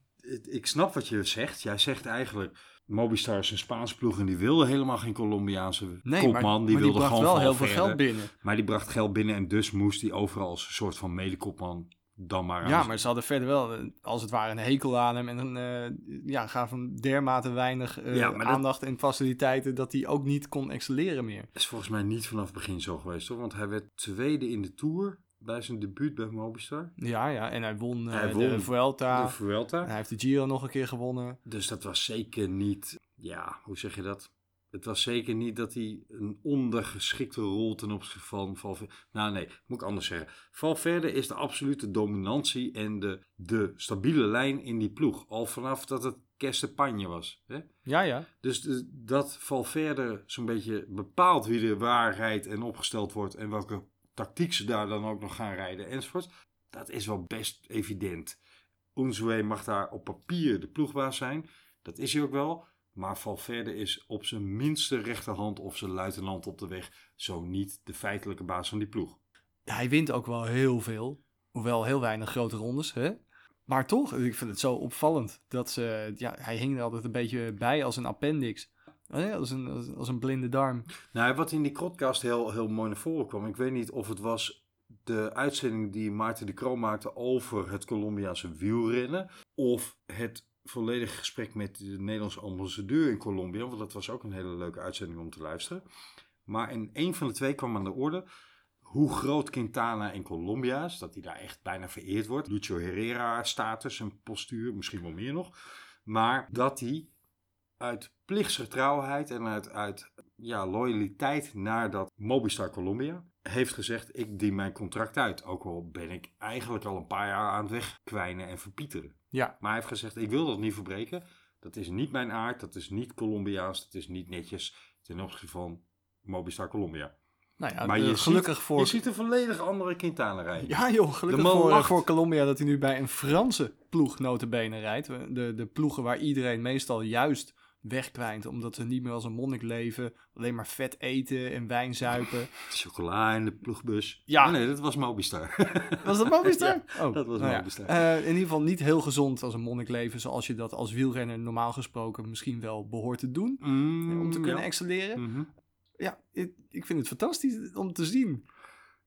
ik, snap wat je zegt. Jij zegt eigenlijk, Mobistar is een Spaanse ploeg en die wilde helemaal geen Colombiaanse Nee, kopman. maar, die maar wilde bracht gewoon wel heel veel geld binnen. Maar die bracht geld binnen en dus moest hij overal als een soort van medekopman dan maar aan Ja, maar ze hadden verder wel, eh, als het ware, een hekel aan hem. En een, eh, ja, gaven hem dermate weinig eh, Ja, dat- aandacht en faciliteiten dat hij ook niet kon excelleren meer. is volgens mij niet vanaf het begin zo geweest hoor. Want hij werd tweede in de Tour bij zijn debuut bij Mobistar. Ja, ja, en hij won, Hij de Vuelta. De Vuelta. En hij heeft de Giro nog een keer gewonnen. Dus dat was zeker niet, ja, hoe zeg je dat? Het was zeker niet dat hij een ondergeschikte rol ten opzichte van Valverde... Nou nee, moet ik anders zeggen. Valverde is de absolute dominantie en de, de stabiele lijn in die ploeg. Al vanaf dat het Kestepanje was. Hè? Ja, ja. Dus de- dat Valverde zo'n beetje bepaalt wie de waarheid en opgesteld wordt en welke tactiek ze daar dan ook nog gaan rijden enzovoort. Dat is wel best evident. Unzue mag daar op papier de ploegbaas zijn. Dat is hij ook wel. Maar Valverde is op zijn minste rechterhand of zijn luitenant op de weg. Zo niet de feitelijke baas van die ploeg. Hij wint ook wel heel veel. Hoewel heel weinig grote rondes. Hè? Maar toch, ik vind het zo opvallend. Dat ze, ja, hij hing er altijd een beetje bij als een appendix. Oh als, een, als, een blinde darm. Nou, wat in die krotcast heel, heel mooi naar voren kwam. Ik weet niet of het was de uitzending die Maarten de Kroo maakte over het Colombiaanse wielrennen. Of het volledige gesprek met de Nederlandse ambassadeur in Colombia. Want dat was ook een hele leuke uitzending om te luisteren. Maar in een van de twee kwam aan de orde hoe groot Quintana in Colombia is. Dat hij daar echt bijna vereerd wordt. Lucio Herrera status en postuur, misschien wel meer nog. Maar dat hij uit plichtsgetrouwheid en uit, uit ja, loyaliteit naar dat Mobistar Colombia heeft gezegd: Ik dien mijn contract uit. Ook al ben ik eigenlijk al een paar jaar aan het wegkwijnen en verpieteren. Ja, Maar hij heeft gezegd: Ik wil dat niet verbreken. Dat is niet mijn aard. Dat is niet Colombiaans. Dat is niet netjes ten opzichte van Mobistar Colombia. nou ja, Maar eh, je gelukkig ziet, voor... Je ziet een volledig andere Quintana rijden. Ja joh, gelukkig voor, lacht. voor Colombia dat hij nu bij een Franse ploeg notabene rijdt. De, de ploegen waar iedereen meestal juist wegkwijnt. Omdat ze niet meer als een monnik leven. Alleen maar vet eten en wijn zuipen. Chocola in de ploegbus. Ja. Oh nee, dat was Mobistar. Was dat Mobistar? Ja, dat was nou ja. Mobistar. Eh, in ieder geval niet heel gezond als een monnik leven. Zoals je dat als wielrenner normaal gesproken misschien wel behoort te doen. Mm, om te kunnen ja. excelleren. Mhm. Ja, ik, ik vind het fantastisch om te zien.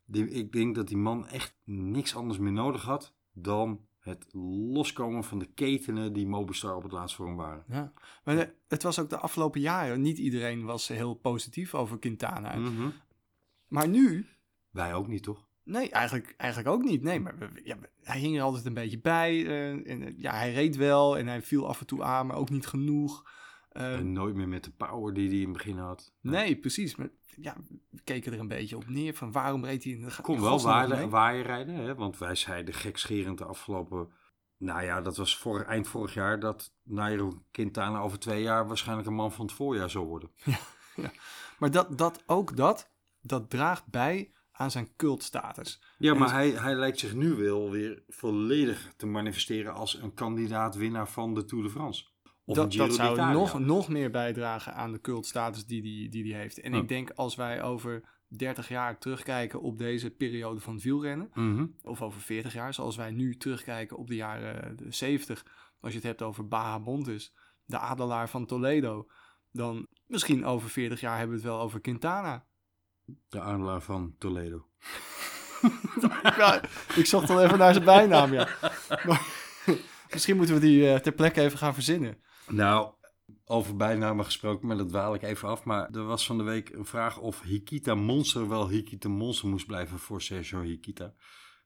Die- ik denk dat die man echt niks anders meer nodig had dan het loskomen van de ketenen die Mobistar op het laatst voor hem waren. Ja. Maar de- het was ook de afgelopen jaren. Niet iedereen was heel positief over Quintana. Mhm. Maar nu, Wij ook niet, toch? nee, eigenlijk, eigenlijk ook niet. Nee, maar we- ja, hij hing er altijd een beetje bij. eh, en, eh, ja, hij reed wel en hij viel af en toe aan, maar ook niet genoeg. En nooit meer met de power die hij in het begin had. nee, precies. Maar ja, we keken er een beetje op neer van waarom reed hij in de Kon wel waaien rijden, hè? want wij zeiden gekscherend de afgelopen... Nou ja, dat was voor, eind vorig jaar dat Nairo Quintana over twee jaar waarschijnlijk een man van het voorjaar zou worden. Maar dat, dat, ook dat, dat draagt bij aan zijn cultstatus. Ja, maar hij, hij lijkt zich nu wel weer volledig te manifesteren als een kandidaat winnaar van de Tour de France. Of dat, zou nog, nog meer bijdragen aan de cultstatus die die, die die heeft. En ik denk als wij over 30 jaar terugkijken op deze periode van wielrennen, Mhm. of over 40 jaar, zoals wij nu terugkijken op de jaren de 70, als je het hebt over Baha Montes, de adelaar van Toledo, dan misschien over 40 jaar hebben we het wel over Quintana. De adelaar van Toledo. Ja, ik zocht al even naar zijn bijnaam, ja. Maar, misschien moeten we die eh, ter plekke even gaan verzinnen. Nou, over bijnamen gesproken, maar dat dwaal ik even af. Maar er was van de week een vraag of Hikita Monster wel Hikita Monster moest blijven voor Sergio Hikita.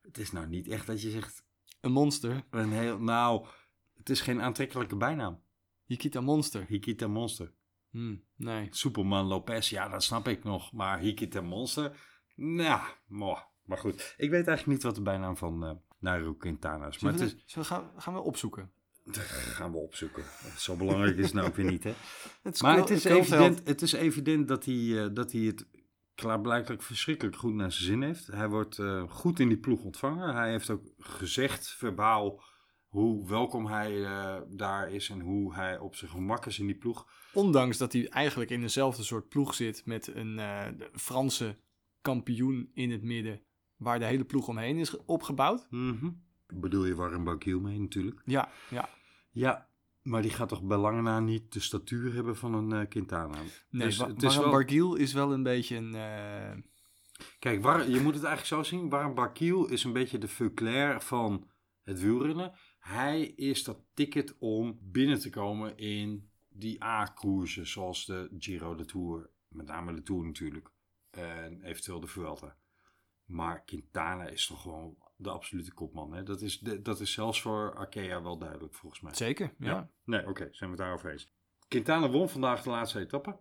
Het is nou niet echt dat je zegt, Een monster, een heel, nou, het is geen aantrekkelijke bijnaam. Hikita Monster. Hikita Monster. Hmm, nee. Superman Lopez, ja, dat snap ik nog. Maar Hikita Monster, nou, moh. maar goed. Ik weet eigenlijk niet wat de bijnaam van eh Nairo Quintana is. Maar Zullen het we, is, we gaan, gaan we opzoeken? Dat gaan we opzoeken. Zo belangrijk is het nou ook weer niet, hè. Het Maar het is, evident, het is evident dat hij, eh, dat hij het klaarblijkelijk verschrikkelijk goed naar zijn zin heeft. Hij wordt eh, goed in die ploeg ontvangen. Hij heeft ook gezegd, verbaal, hoe welkom hij eh, daar is en hoe hij op zijn gemak is in die ploeg. Ondanks dat hij eigenlijk in dezelfde soort ploeg zit met een Franse kampioen in het midden, waar de hele ploeg omheen is ge- opgebouwd. Mhm. Bedoel je Warren Barguil mee natuurlijk. Ja, ja. Ja, maar die gaat toch bij lange na niet de statuur hebben van een eh, Quintana. Nee, Dus het is Warren wel- Barguil is wel een beetje een... eh, Kijk, War- je moet het eigenlijk zo zien. Warren Barguil is een beetje de Veuclair van het wielrennen. Hij is dat ticket om binnen te komen in die A-koersen, zoals de Giro, de Tour. Met name de Tour natuurlijk. En eventueel de Vuelta. Maar Quintana is toch gewoon de absolute kopman. Hè? Dat, is de- dat is zelfs voor Arkea wel duidelijk volgens mij. zeker, ja. Nee, oké, zijn we het daarover eens. Quintana won vandaag de laatste etappe.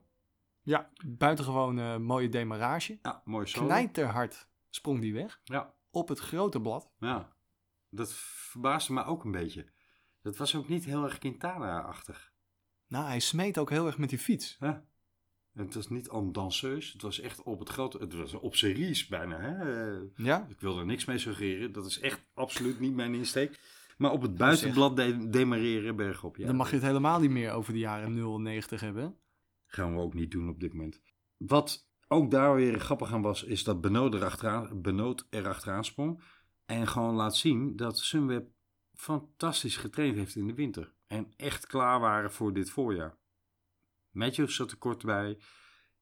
Ja, buitengewoon eh, mooie demarrage. Ja, mooi zo. Knijterhard sprong die weg. Ja, Op het grote blad. ja. Dat verbaasde me ook een beetje. Dat was ook niet heel erg Quintana-achtig. Nou, hij smeet ook heel erg met die fiets. Ja. Het was niet en danseus. Het was echt op het grote... Het was op series bijna. Hè? Eh, Ja, Ik wil er niks mee suggereren. Dat is echt absoluut niet mijn insteek. Maar op het buitenblad de demareren bergop. Ja, dan mag je het helemaal niet meer over de jaren 0 en 90 hebben. gaan we ook niet doen op dit moment. Wat ook daar weer grappig aan was, is dat Benoot erachteraan, Benoot erachteraan sprong. En gewoon laat zien dat Sunweb fantastisch getraind heeft in de winter. En echt klaar waren voor dit voorjaar. Matthews zat er kort bij.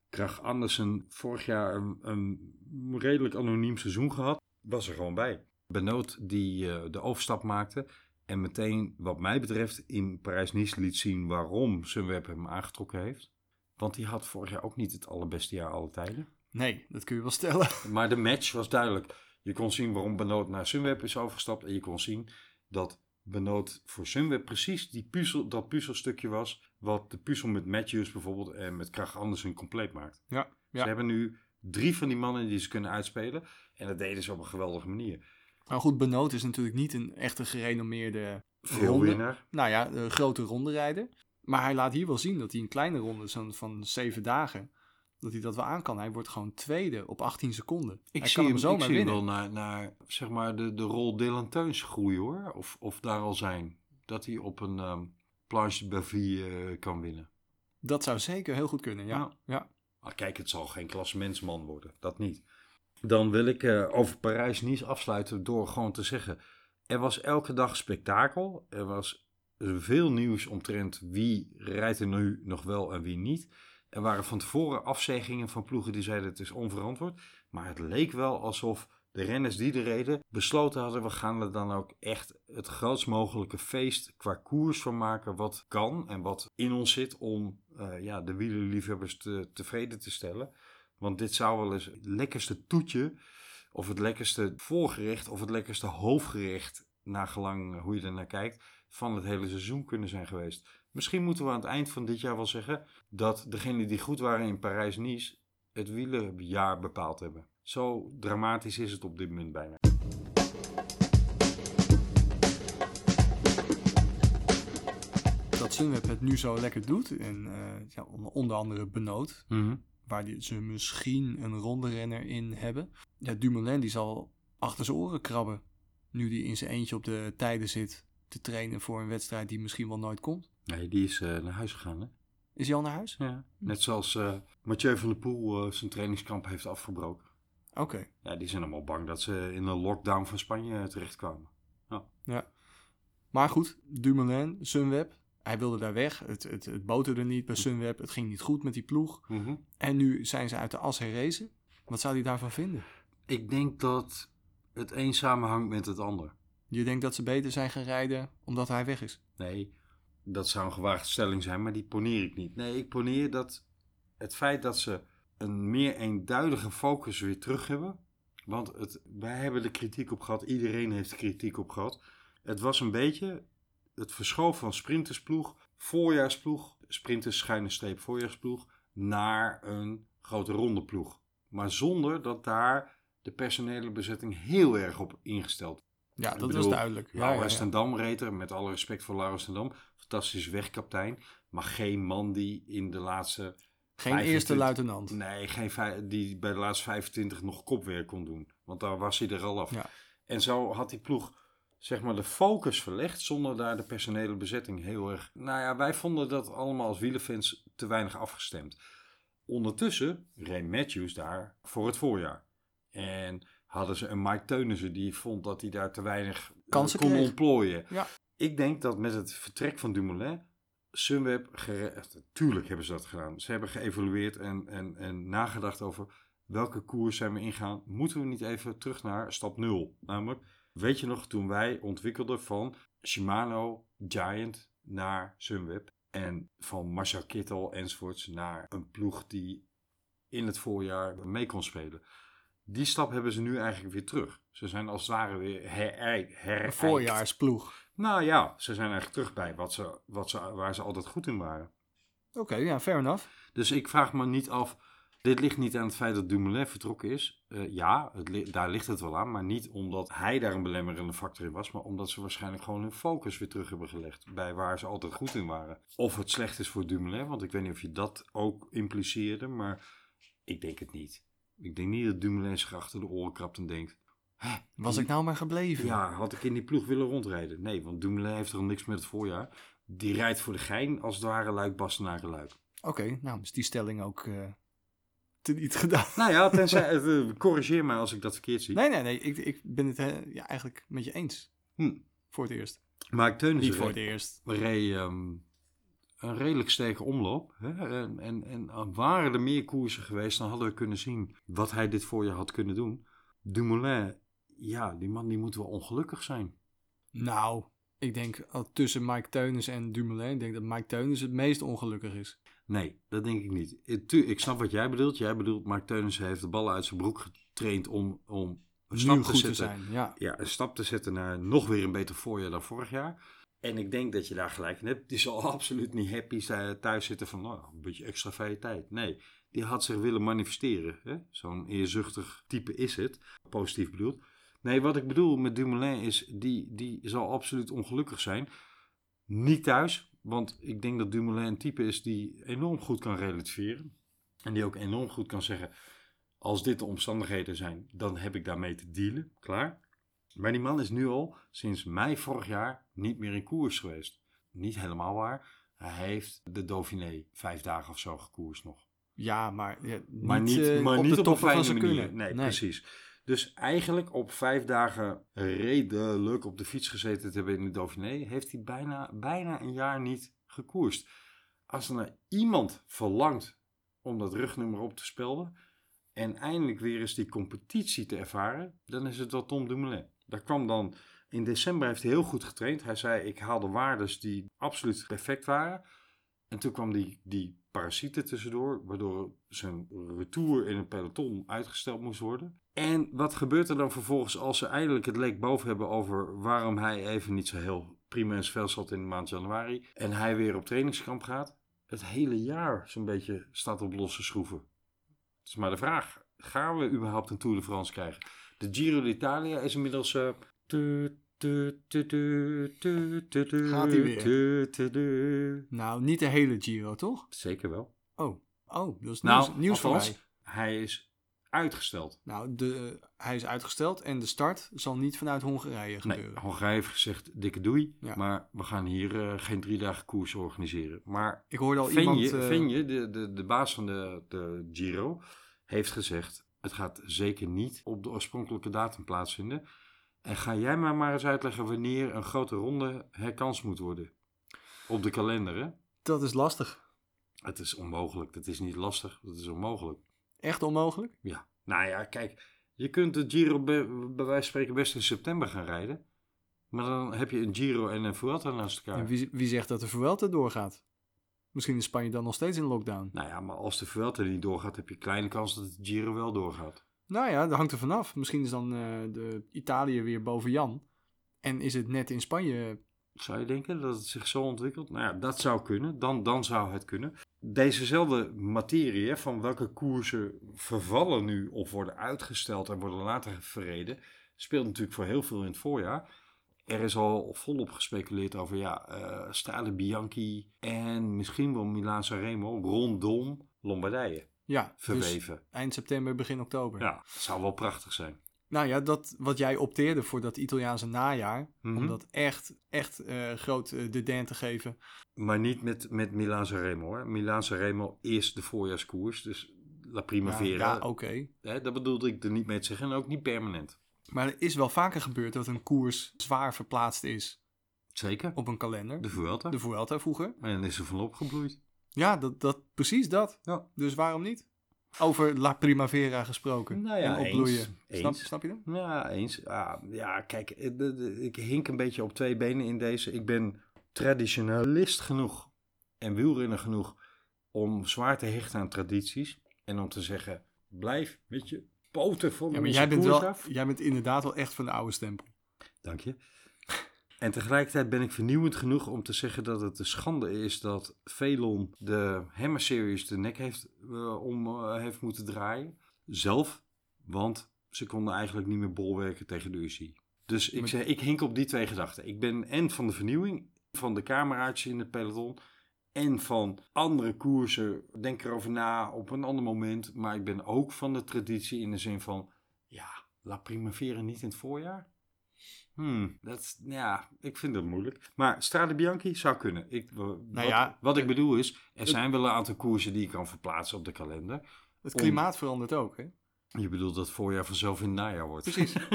Krach Andersen vorig jaar een, een redelijk anoniem seizoen gehad. Was er gewoon bij. Benoot die eh, de overstap maakte. En meteen, wat mij betreft, in Parijs-Nice liet zien waarom Sunweb hem aangetrokken heeft. Want die had vorig jaar ook niet het allerbeste jaar alle tijden. Nee, dat kun je wel stellen. Maar de match was duidelijk. Je kon zien waarom Benoot naar Sunweb is overgestapt. En je kon zien dat Benoot voor Sunweb precies die puzzel, dat puzzelstukje was. Wat de puzzel met Matthews bijvoorbeeld en met Krach Andersen compleet maakt. Ja, Ze hebben nu drie van die mannen die ze kunnen uitspelen. En dat deden ze op een geweldige manier. Nou goed, Benoot is natuurlijk niet een echte gerenommeerde Veel ronde. winnaar. Nou ja, een grote ronde rijden. Maar hij laat hier wel zien dat hij een kleine ronde van zeven dagen, dat hij dat wel aan kan. Hij wordt gewoon tweede op 18 seconden. Ik hij zie hem, zomaar ik zie winnen. wel naar, naar zeg maar de, de rol Dylan Teuns groeien hoor. Of, of daar al zijn. Dat hij op een ehm planche de Bavie eh, kan winnen. Dat zou zeker heel goed kunnen, ja. Ja. ja. Maar kijk, het zal geen klassementsman worden. Dat niet. Dan wil ik eh, over Parijs-Nice afsluiten door gewoon te zeggen... Er was elke dag spektakel. Er was veel nieuws omtrent wie rijdt er nu nog wel en wie niet. Er waren van tevoren afzeggingen van ploegen die zeiden het is onverantwoord. Maar het leek wel alsof de renners die er reden besloten hadden... we gaan er dan ook echt het grootst mogelijke feest qua koers van maken... wat kan en wat in ons zit om eh, ja, de wielerliefhebbers te, tevreden te stellen. Want dit zou wel eens het lekkerste toetje... of het lekkerste voorgerecht of het lekkerste hoofdgerecht... nagelang hoe je er naar kijkt, van het hele seizoen kunnen zijn geweest. Misschien moeten we aan het eind van dit jaar wel zeggen... dat degenen die goed waren in Parijs-Nice het wielerjaar bepaald hebben. Zo dramatisch is het op dit moment bijna. Dat Sunweb het nu zo lekker doet. En eh, ja, onder- andere Benoot, waar die, ze misschien een ronde renner in hebben. Ja, Dumoulin die zal achter zijn oren krabben. Nu die in zijn eentje op de tijden zit te trainen voor een wedstrijd die misschien wel nooit komt. Nee, die is eh, naar huis gegaan, hè? Is hij al naar huis? Ja. Net zoals eh, Mathieu van der Poel eh, zijn trainingskamp heeft afgebroken. Oké. Ja, die zijn allemaal bang dat ze in een lockdown van Spanje terechtkwamen. Ja. Maar goed, Dumoulin, Sunweb, hij wilde daar weg. Het, het, het boterde niet bij Sunweb. Het ging niet goed met die ploeg. En nu zijn ze uit de as herrezen. Wat zou hij daarvan vinden? Ik denk dat het een samenhangt met het ander. Je denkt dat ze beter zijn gaan rijden omdat hij weg is? Nee, dat zou een gewaagde stelling zijn, maar die poneer ik niet. Nee, ik poneer dat het feit dat ze een meer eenduidige focus weer terug hebben. Want het, wij hebben de kritiek op gehad, iedereen heeft de kritiek op gehad. Het was een beetje het verschoven van sprintersploeg, voorjaarsploeg, sprinters schuine streep voorjaarsploeg, naar een grote ronde ploeg. Maar zonder dat daar de personele bezetting heel erg op ingesteld Ja, dat bedoel, was duidelijk. Ja, Laurens ten Dam reed er, met alle respect voor Laurens ten Dam. Fantastisch wegkaptein. Maar geen man die in de laatste... Geen 25 eerste luitenant. Nee, geen die bij de laatste 25 nog kopwerk kon doen. Want daar was hij er al af. Ja. En zo had die ploeg zeg maar de focus verlegd zonder daar de personele bezetting heel erg... Nou ja, wij vonden dat allemaal als wielerfans te weinig afgestemd. Ondertussen reed Matthews daar voor het voorjaar. En hadden ze een Mike Teunissen die vond dat hij daar te weinig eh, Kansen kon kreeg. ontplooien. Ja. Ik denk dat met het vertrek van Dumoulin, Sunweb, gere- tuurlijk hebben ze dat gedaan. Ze hebben geëvalueerd en, en, en nagedacht over welke koers zijn we ingaan. Moeten we niet even terug naar stap 0? Namelijk, weet je nog toen wij ontwikkelden van Shimano Giant naar Sunweb en van Marcel Kittel enzovoorts naar een ploeg die in het voorjaar mee kon spelen. Die stap hebben ze nu eigenlijk weer terug. Ze zijn als het ware weer her, voorjaarsploeg. nou ja, ze zijn eigenlijk terug bij wat ze, wat ze, waar ze altijd goed in waren. Oké, ja, fair enough. Dus ik vraag me niet af, dit ligt niet aan het feit dat Dumoulin vertrokken is. Eh, ja, het li- daar ligt het wel aan, maar niet omdat hij daar een belemmerende factor in was, maar omdat ze waarschijnlijk gewoon hun focus weer terug hebben gelegd bij waar ze altijd goed in waren. Of het slecht is voor Dumoulin, want ik weet niet of je dat ook impliceerde, maar ik denk het niet. Ik denk niet dat Dumoulin zich achter de oren krabt en denkt, Was ik nou maar gebleven? ja, had ik in die ploeg willen rondrijden? Nee, want Dumoulin heeft er al niks met het voorjaar. Die rijdt voor de gein als het ware luik Bastenaken luik. Oké, nou is die stelling ook eh teniet gedaan. Nou ja, tenzij, eh, corrigeer mij als ik dat verkeerd zie. Nee, nee, nee. Ik, ik ben het eh, ja, eigenlijk met je eens. Hm. Voor het eerst. Maar Teunissen Niet voor het eerst. reed, een redelijk sterke omloop. Hè? En, en, en waren er meer koersen geweest, dan hadden we kunnen zien wat hij dit voorjaar had kunnen doen. Dumoulin, ja, die man die moet wel ongelukkig zijn. Nou, ik denk tussen Mike Teunis en Dumoulin, ik denk dat Mike Teunis het meest ongelukkig is. Nee, dat denk ik niet. Ik, snap wat jij bedoelt. Jij bedoelt, Mark Teunissen heeft de ballen uit zijn broek getraind om, om een stap Nu te goed te zetten. zijn, ja. ja, een stap te zetten naar nog weer een beter voorjaar dan vorig jaar. En ik denk dat je daar gelijk in hebt. Die zal absoluut niet happy thuis zitten van nou, een beetje extra vrije tijd. Nee, die had zich willen manifesteren. Zo'n eerzuchtig type is het. Positief bedoeld. Nee, wat ik bedoel met Dumoulin is, die, die zal absoluut ongelukkig zijn. Niet thuis, want ik denk dat Dumoulin een type is die enorm goed kan relativeren. En die ook enorm goed kan zeggen, als dit de omstandigheden zijn, dan heb ik daarmee te dealen. Klaar. Maar die man is nu al sinds mei vorig jaar niet meer in koers geweest. Niet helemaal waar. Hij heeft de Dauphiné vijf dagen of zo gekoerst nog. Ja, maar, ja, niet, Maar niet, eh, maar op niet de op een toppen van zijn kunnen. Nee, precies. Dus eigenlijk op vijf dagen redelijk op de fiets gezeten te hebben in de Dauphiné, heeft hij bijna, bijna een jaar niet gekoerst. Als er nou iemand verlangt om dat rugnummer op te spelden en eindelijk weer eens die competitie te ervaren, dan is het wel Tom Dumoulin. Daar kwam dan, in december heeft hij heel goed getraind. Hij zei, ik haalde waardes die absoluut perfect waren. En toen kwam die, die parasieten tussendoor, waardoor zijn retour in een peloton uitgesteld moest worden. En wat gebeurt er dan vervolgens als ze eindelijk het leek boven hebben over waarom hij even niet zo heel prima zijn vel zat in de maand januari en hij weer op trainingskamp gaat? Het hele jaar zo'n beetje staat op losse schroeven. Het is maar de vraag, gaan we überhaupt een Tour de France krijgen? De Giro d'Italia is inmiddels... eh, Gaat hij weer? Nou, niet de hele Giro, toch? Zeker wel. Oh, oh dat is Nou, nieuws, nieuws voor mij. hij is uitgesteld. Nou, de, hij is uitgesteld en de start zal niet vanuit Hongarije Nee, gebeuren. Hongarije heeft gezegd dikke doei, Ja. maar we gaan hier eh, geen drie dagen koers organiseren. Maar Ik hoorde al Venje, iemand... eh, Venje, de, de, de baas van de, de Giro, heeft gezegd... het gaat zeker niet op de oorspronkelijke datum plaatsvinden. En ga jij maar maar eens uitleggen wanneer een grote ronde herkans moet worden. Op de kalender, hè? Dat is lastig. Het is onmogelijk. Dat is niet lastig, dat is onmogelijk. Echt onmogelijk? Ja, nou ja, kijk, je kunt de Giro bij, bij wijze van spreken best in september gaan rijden. Maar dan heb je een Giro en een Vuelta naast elkaar. En wie, wie zegt dat de Vuelta doorgaat? Misschien is Spanje dan nog steeds in lockdown. Nou ja, maar als de Vuelta niet doorgaat, heb je kleine kans dat de Giro wel doorgaat. Nou ja, dat hangt er vanaf. Misschien is dan eh, de Italië weer boven Jan. En is het net in Spanje... Zou je denken dat het zich zo ontwikkelt? Nou ja, dat zou kunnen. Dan, dan zou het kunnen. Dezezelfde materie, van welke koersen vervallen nu of worden uitgesteld en worden later verreden, speelt natuurlijk voor heel veel in het voorjaar. Er is al volop gespeculeerd over ja, eh Strade Bianchi en misschien wel Milaan Sanremo rondom Lombardije Ja, dus verweven. eind september, begin oktober. Ja, dat zou wel prachtig zijn. Nou ja, dat wat jij opteerde voor dat Italiaanse najaar... Mhm. om dat echt, echt eh, groot eh, de den te geven... Maar niet met, met Milaan Sanremo hoor. Milaan Sanremo is de voorjaarskoers, dus La Primavera. ja oké. Dat bedoelde ik er niet mee te zeggen en ook niet permanent. Maar er is wel vaker gebeurd dat een koers zwaar verplaatst is Zeker. op een kalender. De Vuelta. De Vuelta vroeger. En is er van opgebloeid. Ja, dat, dat, precies dat. Ja. Dus waarom niet? Over La Primavera gesproken. Nou ja, en opbloeien. eens. Snap, Eens. snap je dat? Ja, eens. Ja, ja kijk, eh, ik hink een beetje op twee benen in deze. Ik ben traditionalist genoeg en wielrenner genoeg om zwaar te hechten aan tradities. En om te zeggen, blijf met je poten van Ja, maar jij bent, koers wel, af. jij bent inderdaad wel echt van de oude stempel. Dank je. En tegelijkertijd ben ik vernieuwend genoeg om te zeggen dat het een schande is dat Velon de Hammer Series de nek heeft, eh, om eh, heeft moeten draaien. Zelf, want ze konden eigenlijk niet meer bolwerken tegen de UCI. Dus ik, zeg, ik hink op die twee gedachten. Ik ben en van de vernieuwing, van de cameraatjes in het peloton... en van andere koersen. Denk erover na op een ander moment. Maar ik ben ook van de traditie in de zin van... ja, La Primavera niet in het voorjaar? Hmm, dat ja, ik vind dat moeilijk. Maar Strade Bianchi zou kunnen. Ik, wa- wat, Nou ja, wat ik bedoel is, er zijn wel een aantal koersen die je kan verplaatsen op de kalender. Het Om- klimaat verandert ook, hè? Je bedoelt dat het voorjaar vanzelf in het najaar wordt. Precies.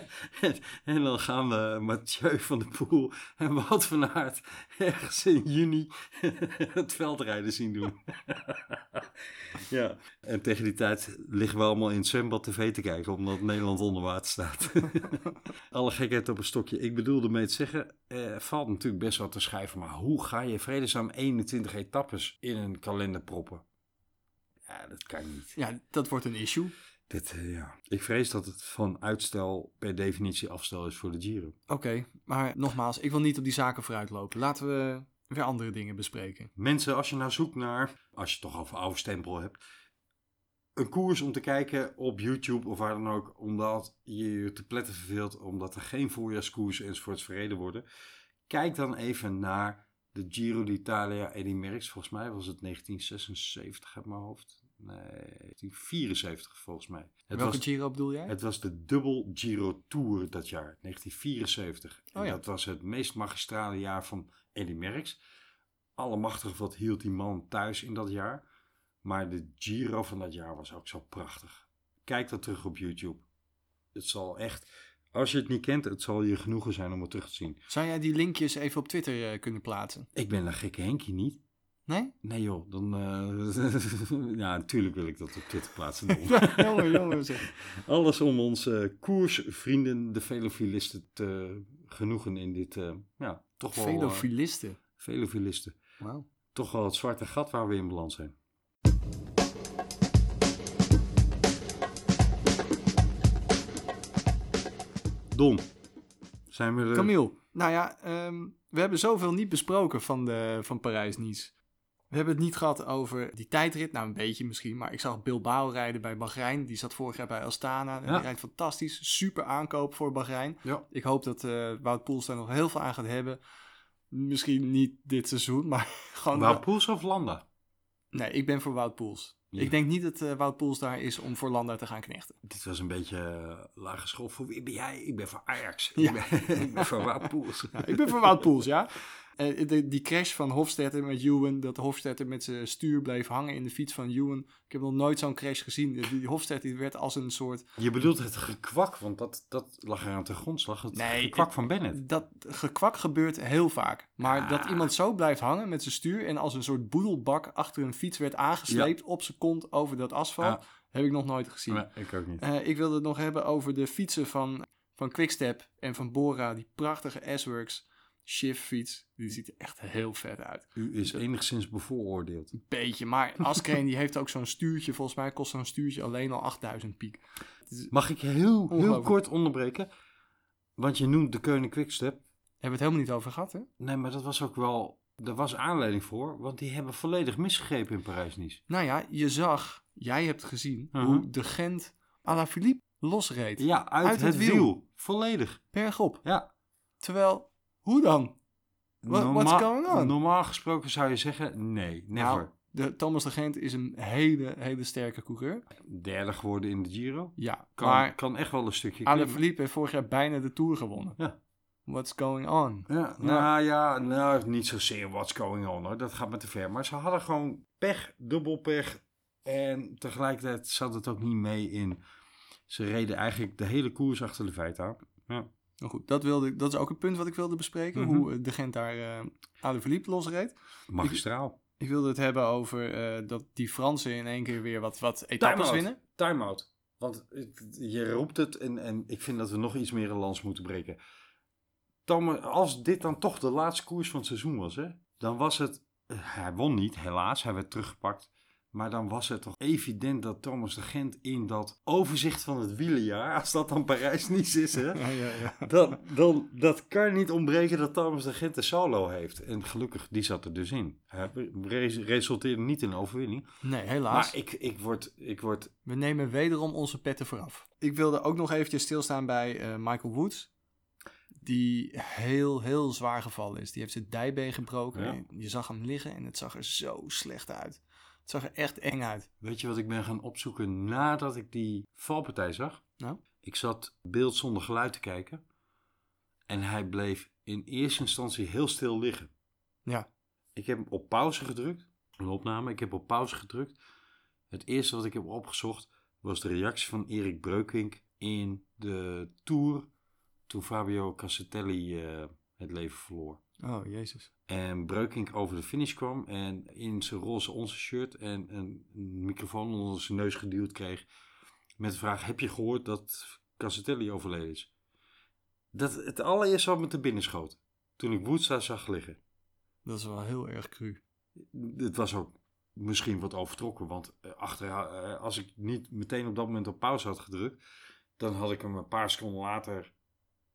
en, dan gaan we Mathieu van der Poel en Wout van Aert ergens in juni het veldrijden zien doen. ja, en tegen die tijd liggen we allemaal in het zwembad tv te kijken omdat Nederland onder water staat. Alle gekheid op een stokje. Ik bedoelde mee te zeggen, er valt natuurlijk best wat te schrijven, maar hoe ga je vredesnaam 21 etappes in een kalender proppen? Ja, dat kan niet. Ja, dat wordt een issue. Dit, eh, ja. Ik vrees dat het van uitstel per definitie afstel is voor de Giro. Oké, maar nogmaals, ik wil niet op die zaken vooruitlopen. Laten we weer andere dingen bespreken. Mensen, als je nou zoekt naar, als je toch over oude stempel hebt, een koers om te kijken op YouTube of waar dan ook, omdat je je te pletten verveelt, omdat er geen voorjaarskoers enzovoorts verreden worden. Kijk dan even naar de Giro d'Italia Eddy Merckx. Volgens mij was het 1976 uit mijn hoofd. Nee, 1974 volgens mij. Het Welke was, Giro bedoel jij? Het was de Double Giro Tour dat jaar, 1974. En Oh ja. dat was het meest magistrale jaar van Eddy Merckx. Allemachtig wat hield die man thuis in dat jaar. Maar de Giro van dat jaar was ook zo prachtig. Kijk dat terug op YouTube. Het zal echt, als je het niet kent, het zal je genoegen zijn om het terug te zien. Zou jij die linkjes even op Twitter eh, kunnen plaatsen? Ik ben een gekke Henkie niet. Nee? Nee joh, dan... eh, ja, natuurlijk wil ik dat op Twitter plaatsen. Jongen, jongen. Zeg. Alles om onze koersvrienden, de velofilisten, te genoegen in dit, eh, ja, toch wel... eh, Velofilisten. velofilisten. Wauw. Toch wel het zwarte gat waar we in beland zijn. Don, zijn we er... Camille, nou ja, ehm, we hebben zoveel niet besproken van, de, van Parijs-Nice. We hebben het niet gehad over die tijdrit. Nou, een beetje misschien. Maar ik zag Bilbao rijden bij Bahrein. Die zat vorig jaar bij Astana. En Ja. Die rijdt fantastisch. Super aankoop voor Bahrein. Ja. Ik hoop dat eh Wout Poels daar nog heel veel aan gaat hebben. Misschien niet dit seizoen, maar gewoon... Wout Poels of Landa? Nee, ik ben voor Wout Poels. Ja. Ik denk niet dat eh, Wout Poels daar is om voor Landa te gaan knechten. Dit was een beetje uh, lage school. Voor wie ben jij? Ik ben voor Ajax. Ja. Ik, ben, ik ben voor Wout Poels. Ja, ik ben voor Wout Poels, ja. Eh, de, die crash van Hofstetter met Ewan, dat Hofstetter met zijn stuur bleef hangen in de fiets van Ewan. Ik heb nog nooit zo'n crash gezien. Die, Hofstetter werd als een soort... Je bedoelt het gekwak, want dat, dat lag er aan de grondslag. Het Nee, gekwak van Bennett. Dat gekwak gebeurt heel vaak. Maar Ah. dat iemand zo blijft hangen met zijn stuur en als een soort boedelbak achter een fiets werd aangesleept op zijn kont over dat asfalt, heb ik nog nooit gezien. Nee, ik ook niet. Eh, ik wilde het nog hebben over de fietsen van, van Quickstep en van Bora. Die prachtige S-Works Shift fiets. Die ziet er echt heel vet uit. U is enigszins bevooroordeeld. Een beetje. Maar Askreen die heeft ook zo'n stuurtje. Volgens mij kost zo'n stuurtje alleen al 8000 piek. Mag ik je heel, heel kort onderbreken? Want je noemt de Keuning Quickstep. Hebben we het helemaal niet over gehad, hè? Nee, maar dat was ook wel... Daar was aanleiding voor, want die hebben volledig misgegrepen in Parijs-Nice. Nou ja, je zag, jij hebt gezien Mhm. hoe de Gent à la Philippe losreed. Ja, uit, Uit het, het wiel. wiel. Volledig. Bergop. Ja. Terwijl, hoe dan? What- what's going on? Normaal gesproken zou je zeggen, nee, never. Nou, de Thomas de Gent is een hele, hele sterke coureur. Derde geworden in de Giro. Ja, Kan, maar kan echt wel een stukje Alain klimmen. Philippe heeft vorig jaar bijna de Tour gewonnen. Ja. What's going on? Ja, nou ja, nou, niet zozeer what's going on hoor. Dat gaat me te ver. Maar ze hadden gewoon pech, dubbel pech. En tegelijkertijd zat het ook niet mee in. Ze reden eigenlijk de hele koers achter de feiten aan. Ja. Nou goed, dat, wilde, ik- dat is ook een punt wat ik wilde bespreken. Mhm. Hoe eh, de Gent daar eh Alain Philippe losreed. Magistraal. Ik wilde het hebben over eh, dat die Fransen in één keer weer wat, wat etappes winnen. Time-out. Want je roept het en, en ik vind dat we nog iets meer een lans moeten breken. Tom, als dit dan toch de laatste koers van het seizoen was, hè, dan was het... Hij won niet, helaas. Hij werd teruggepakt. Maar dan was het toch evident dat Thomas de Gent in dat overzicht van het wielenjaar, als dat dan Parijs-Nice is, hè, Ja, ja, ja. dan, dan, dat kan niet ontbreken dat Thomas de Gent de solo heeft. En gelukkig, die zat er dus in. Res- resulteerde niet in overwinning. Nee, helaas. Maar ik, ik, word, ik word... We nemen wederom onze petten vooraf. Ik wilde ook nog eventjes stilstaan bij eh, Michael Woods. Die heel, heel zwaar gevallen is. Die heeft zijn dijbeen gebroken. Ja. Je zag hem liggen en het zag er zo slecht uit. Het zag er echt eng uit. Weet je wat ik ben gaan opzoeken nadat ik die valpartij zag? Nou? Ik zat beeld zonder geluid te kijken. En hij bleef in eerste instantie heel stil liggen. Ja. Ik heb op pauze gedrukt. Een opname. Ik heb op pauze gedrukt. Het eerste wat ik heb opgezocht was de reactie van Erik Breukink in de Tour. Toen Fabio Cassatelli eh, het leven verloor. Oh, jezus. En Breukink over de finish kwam en in zijn roze onze shirt en een microfoon onder zijn neus geduwd kreeg. Met de vraag, heb je gehoord dat Cassatelli overleden is? Dat het allereerste wat me te binnen schoot. Toen ik Woods daar zag liggen. Dat is wel heel erg cru. Het was ook misschien wat overtrokken. Want eh, achter, eh, als ik niet meteen op dat moment op pauze had gedrukt. Dan had ik hem een paar seconden later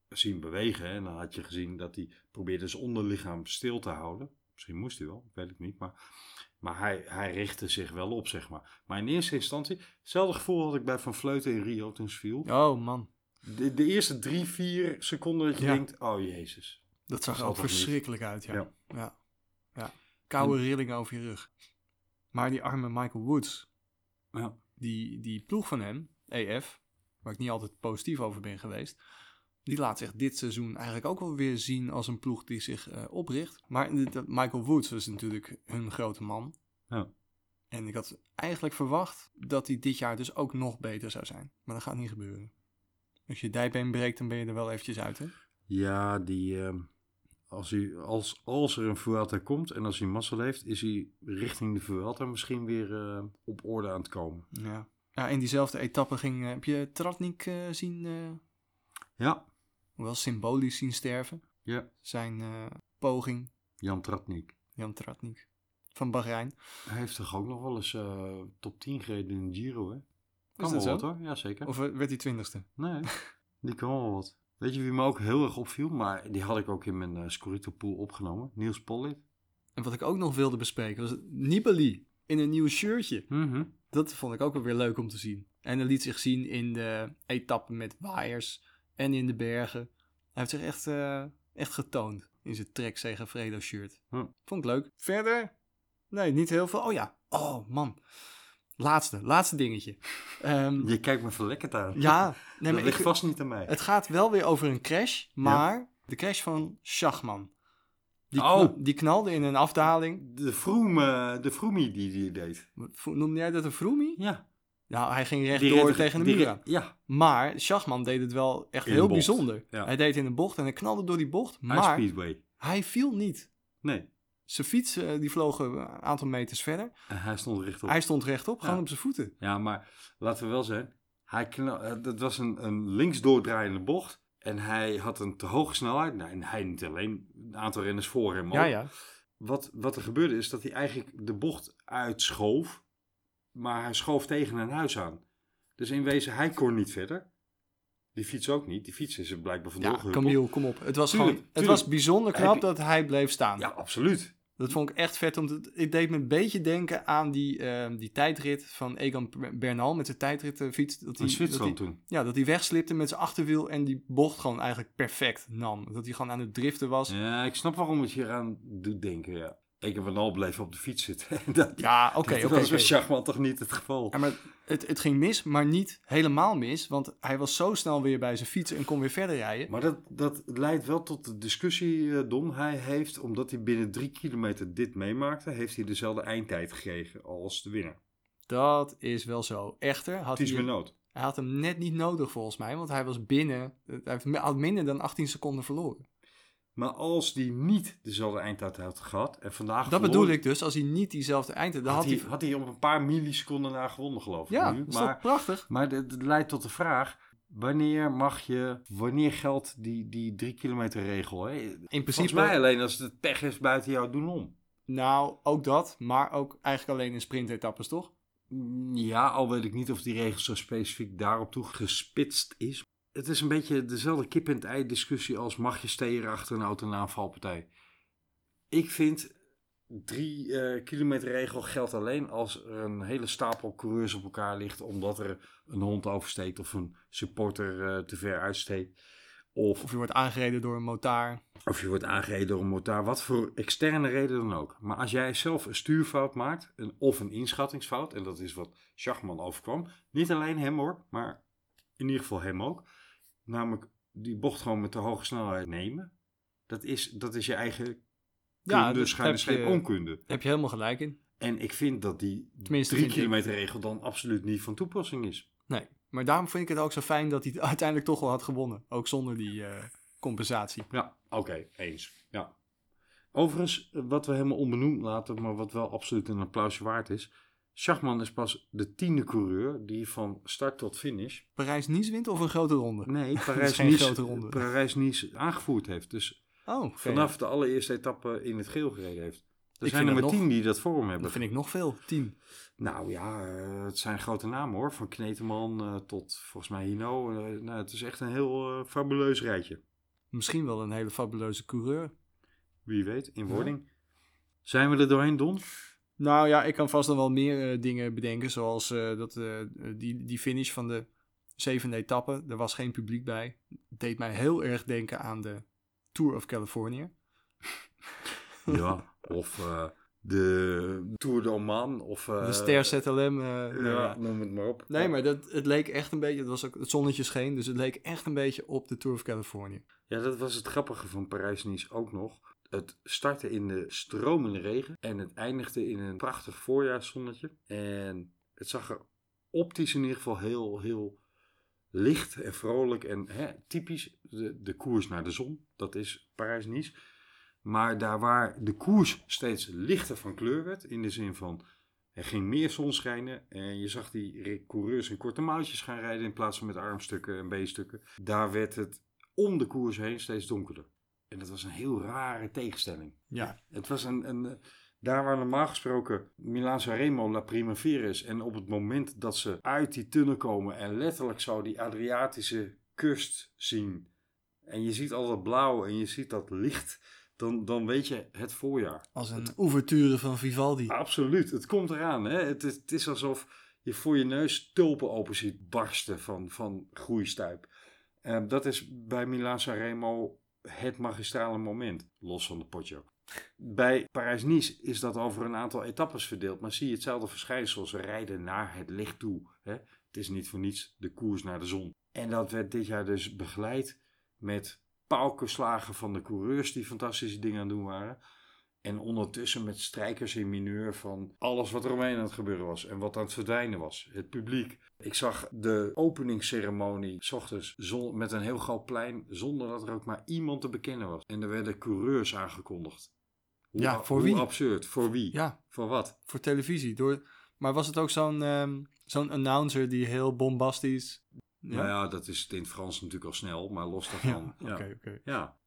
zien bewegen. En dan had je gezien dat hij probeerde zijn onderlichaam stil te houden. Misschien moest hij wel, ik weet het niet. Maar, maar hij, hij richtte zich wel op, zeg maar. Maar in eerste instantie, hetzelfde gevoel had ik bij Van Vleuten in Rio toen ze viel. Oh man, De, de eerste drie, vier seconden dat je Ja. denkt, oh jezus. dat zag er ook niet? verschrikkelijk uit. Ja. Ja. Ja. ja. Koude rillingen over je rug. Maar die arme Michael Woods, Ja. die, die ploeg van hem, EF, waar ik niet altijd positief over ben geweest, die laat zich dit seizoen eigenlijk ook wel weer zien als een ploeg die zich eh, opricht. Maar Michael Woods was natuurlijk hun grote man. Ja. En ik had eigenlijk verwacht dat hij dit jaar dus ook nog beter zou zijn. Maar dat gaat niet gebeuren. Als je dijbeen breekt, dan ben je er wel eventjes uit, hè? Ja, die, ehm, als, hij, als, als er een Vuelta komt en als hij mazzel heeft, is hij richting de Vuelta misschien weer eh, op orde aan het komen. Ja. Ja, in diezelfde etappe ging, eh, heb je Tratnik zien, Ja, wel symbolisch zien sterven. ja. Zijn eh, poging, Jan Tratnik. Jan Tratnik, van Bahrein. Hij heeft toch ook nog wel eens eh, top 10 gereden in de Giro, hè? dat wel zo? wat hoor, ja zeker. Of eh, werd hij twintigste? Nee, die kan wel wat. Weet je wie me ook heel erg opviel, maar die had ik ook in mijn eh Scorito pool opgenomen? Niels Pollitt. En wat ik ook nog wilde bespreken was Nibali in een nieuw shirtje. Mhm. Dat vond ik ook wel weer leuk om te zien. En hij liet zich zien in de etappen met waaiers en in de bergen. Hij heeft zich echt, eh, echt getoond in zijn Trek Segafredo shirt. Hm. Vond ik leuk. Verder? Nee, niet heel veel. Oh ja. Oh man. Laatste, laatste dingetje. Ehm, Je kijkt me verlekkerd aan. ja, nee, dat ligt vast niet aan mij. het gaat wel weer over een crash, maar de crash van Schachman. Die, Oh. die knalde in een afdaling. De Vroom, eh, de Vroomie die die deed. Noemde jij dat een Vroomie? Ja. Nou, hij ging rechtdoor tegen de muur. Ja, Maar Schachman deed het wel echt In heel bijzonder. Ja. Hij deed in een bocht en hij knalde door die bocht. Maar hij viel niet. Nee, Zijn fiets eh, die vloog een aantal meters verder. en hij stond rechtop. Hij stond rechtop, gewoon Ja. op zijn voeten. Ja, maar laten we wel zijn. Hij eh, dat was een, een linksdoordraaiende bocht. En hij had een te hoge snelheid. Nou, en hij niet alleen, een aantal renners voor hem ook. Ja, ja. Wat, wat er gebeurde is dat hij eigenlijk de bocht uitschoof. Maar hij schoof tegen een huis aan. Dus in wezen, hij kon niet verder. Die fiets ook niet. Die fiets is er blijkbaar vandoor Ja. Camille, kom op. Het was, Tuurlijk, gewoon, het tuurlijk. was bijzonder knap je- dat hij bleef staan. Ja, absoluut. Dat vond ik echt vet. Om te, het deed me een beetje denken aan die, eh, die tijdrit van Egan Bernal met zijn tijdritfiets. Dat hij- dat Zwitserland hij- toen. Ja, dat hij wegslipte met zijn achterwiel en die bocht gewoon eigenlijk perfect nam. Dat hij gewoon aan het driften was. Ja, ik snap waarom het je eraan doet denken, ja. Egan van Al bleef op de fiets zitten. dat Ja, oké, dat oké. was bij Schachman toch niet het geval. Ja, maar het, het ging mis, maar niet helemaal mis. Want hij was zo snel weer bij zijn fiets en kon weer verder rijden. Maar dat, dat leidt wel tot de discussie, eh, Don. Hij heeft, omdat hij binnen drie kilometer dit meemaakte, heeft hij dezelfde eindtijd gekregen als de winnaar. Dat is wel zo. Echter had Het is hij, nood. hij had hem net niet nodig volgens mij. Want hij was binnen, hij had minder dan 18 seconden verloren. Maar als die niet dezelfde eindtijd had gehad en vandaag Dat verloor, bedoel ik dus, als hij niet diezelfde eind had, dan had, had hij, had hij op een paar milliseconden na gewonnen, geloof ik. Ja, nu. dat is maar prachtig? maar het het leidt tot de vraag, wanneer mag je, wanneer geldt die, die drie kilometer regel? Hè? In Volgens principe, mij alleen als het pech is buiten jouw doen om. Nou, ook dat, maar ook eigenlijk alleen in sprintetappes, toch? Mm, Ja, al weet ik niet of die regel zo specifiek daarop toe gespitst is. Het is een beetje dezelfde kip-en-ei discussie als mag je steren achter een auto na een valpartij. Ik vind drie eh, kilometer regel geldt alleen als er een hele stapel coureurs op elkaar ligt omdat er een hond oversteekt of een supporter eh, te ver uitsteekt. Of, Of je wordt aangereden door een motaar. of je wordt aangereden door een motor, wat voor externe reden dan ook. Maar als jij zelf een stuurfout maakt, een, of een inschattingsfout, en dat is wat Schachman overkwam, niet alleen hem hoor, maar in ieder geval hem ook, namelijk die bocht gewoon met de hoge snelheid nemen, dat is, dat is je eigen Ja, schuine heb streep je- onkunde. Heb je helemaal gelijk in. En ik vind dat die Tenminste, drie ik. kilometer regel dan absoluut niet van toepassing is. Nee, maar daarom vind ik het ook zo fijn dat hij uiteindelijk toch wel had gewonnen. Ook zonder die eh, compensatie. Ja, oké, eens. Ja. Overigens, eh, wat we helemaal onbenoemd laten, maar wat wel absoluut een applausje waard is. Schachman is pas de tiende coureur die van start tot finish. Parijs-Nice wint of een grote ronde? Nee, Parijs-Nice grote ronde. Parijs-Nice aangevoerd heeft. Dus Oh, vanaf de allereerste etappe in het geel gereden heeft. Er Ik zijn er maar tien die dat voor hem hebben. Dat vind ik nog veel. Tien. Nou ja, eh, het zijn grote namen hoor. Van Kneteman eh, tot volgens mij Hino. Eh, nou, het is echt een heel fabuleus rijtje. Misschien wel een hele fabuleuze coureur. Wie weet, in wording. Zijn we er doorheen, Don? Nou ja, ik kan vast nog wel meer eh, dingen bedenken. Zoals eh, dat, eh, die, die finish van de zevende etappe. Er was geen publiek bij. Deed mij heel erg denken aan de Tour of California. Ja, of de Tour de Oman. Of, de Ster ZLM. nou Ja, ja. noem het maar op. Nee, maar dat, het leek echt een beetje... Het, was ook, het zonnetje scheen, dus het leek echt een beetje op de Tour of California. Ja, dat was het grappige van Parijs-Nice ook nog. Het startte in de stromende regen en het eindigde in een prachtig voorjaarszonnetje. En het zag er optisch in ieder geval heel, heel licht en vrolijk en hè, typisch de, de koers naar de zon. Dat is Parijs-Nice. Maar daar waar de koers steeds lichter van kleur werd, in de zin van er ging meer zon schijnen en je zag die re- coureurs in korte mouwtjes gaan rijden in plaats van met armstukken en beenstukken. Daar werd het om de koers heen steeds donkerder. En dat was een heel rare tegenstelling. Ja, Het was een, een eh, daar waar normaal gesproken Milaan Sanremo La Primavera is en op het moment dat ze uit die tunnel komen en letterlijk zo die Adriatische kust zien en je ziet al dat blauw en je ziet dat licht, dan, dan weet je het voorjaar. als een ouverture van Vivaldi. Absoluut, het komt eraan. Hè? Het, is, het is alsof je voor je neus tulpen open ziet barsten van, van groeistuip. Eh, dat is bij Milaan Sanremo het magistrale moment, los van de potje. Bij Parijs-Nice is dat over een aantal etappes verdeeld, maar zie je hetzelfde verschijnsel. Ze rijden naar het licht toe. Hè? Het is niet voor niets de koers naar de zon. En dat werd dit jaar dus begeleid met paukenslagen van de coureurs die fantastische dingen aan het doen waren. En ondertussen met strijkers in mineur van alles wat er omheen aan het gebeuren was. En wat aan het verdwijnen was. Het publiek. Ik zag de openingsceremonie. s ochtends zon, met een heel groot plein. Zonder dat er ook maar iemand te bekennen was. En er werden coureurs aangekondigd. Hoe, Ja, voor wie? absurd. Voor wie? Ja, Voor wat? voor televisie. Door, maar was het ook zo'n ehm, zo'n announcer die heel bombastisch... Nou ja, dat is het in het Frans natuurlijk al snel. Maar los daarvan. Ja, ja. oké, oké. Ja.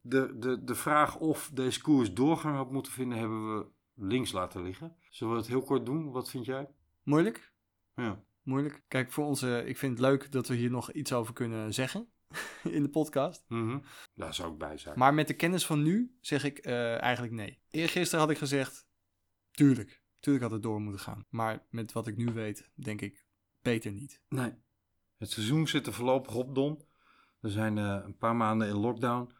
De, de, de vraag of deze koers doorgang had moeten vinden, hebben we links laten liggen. Zullen we het heel kort doen? Wat vind jij? Moeilijk? Ja. Moeilijk. Kijk, voor onze... Ik vind het leuk dat we hier nog iets over kunnen zeggen in de podcast. Mhm. Daar zou ik bij zijn. Maar met de kennis van nu zeg ik eh, eigenlijk nee. Eergisteren had ik gezegd, tuurlijk. Tuurlijk had het door moeten gaan. Maar met wat ik nu weet, denk ik, beter niet. Nee. Het seizoen zit er voorlopig op, Don. We zijn eh, een paar maanden in lockdown.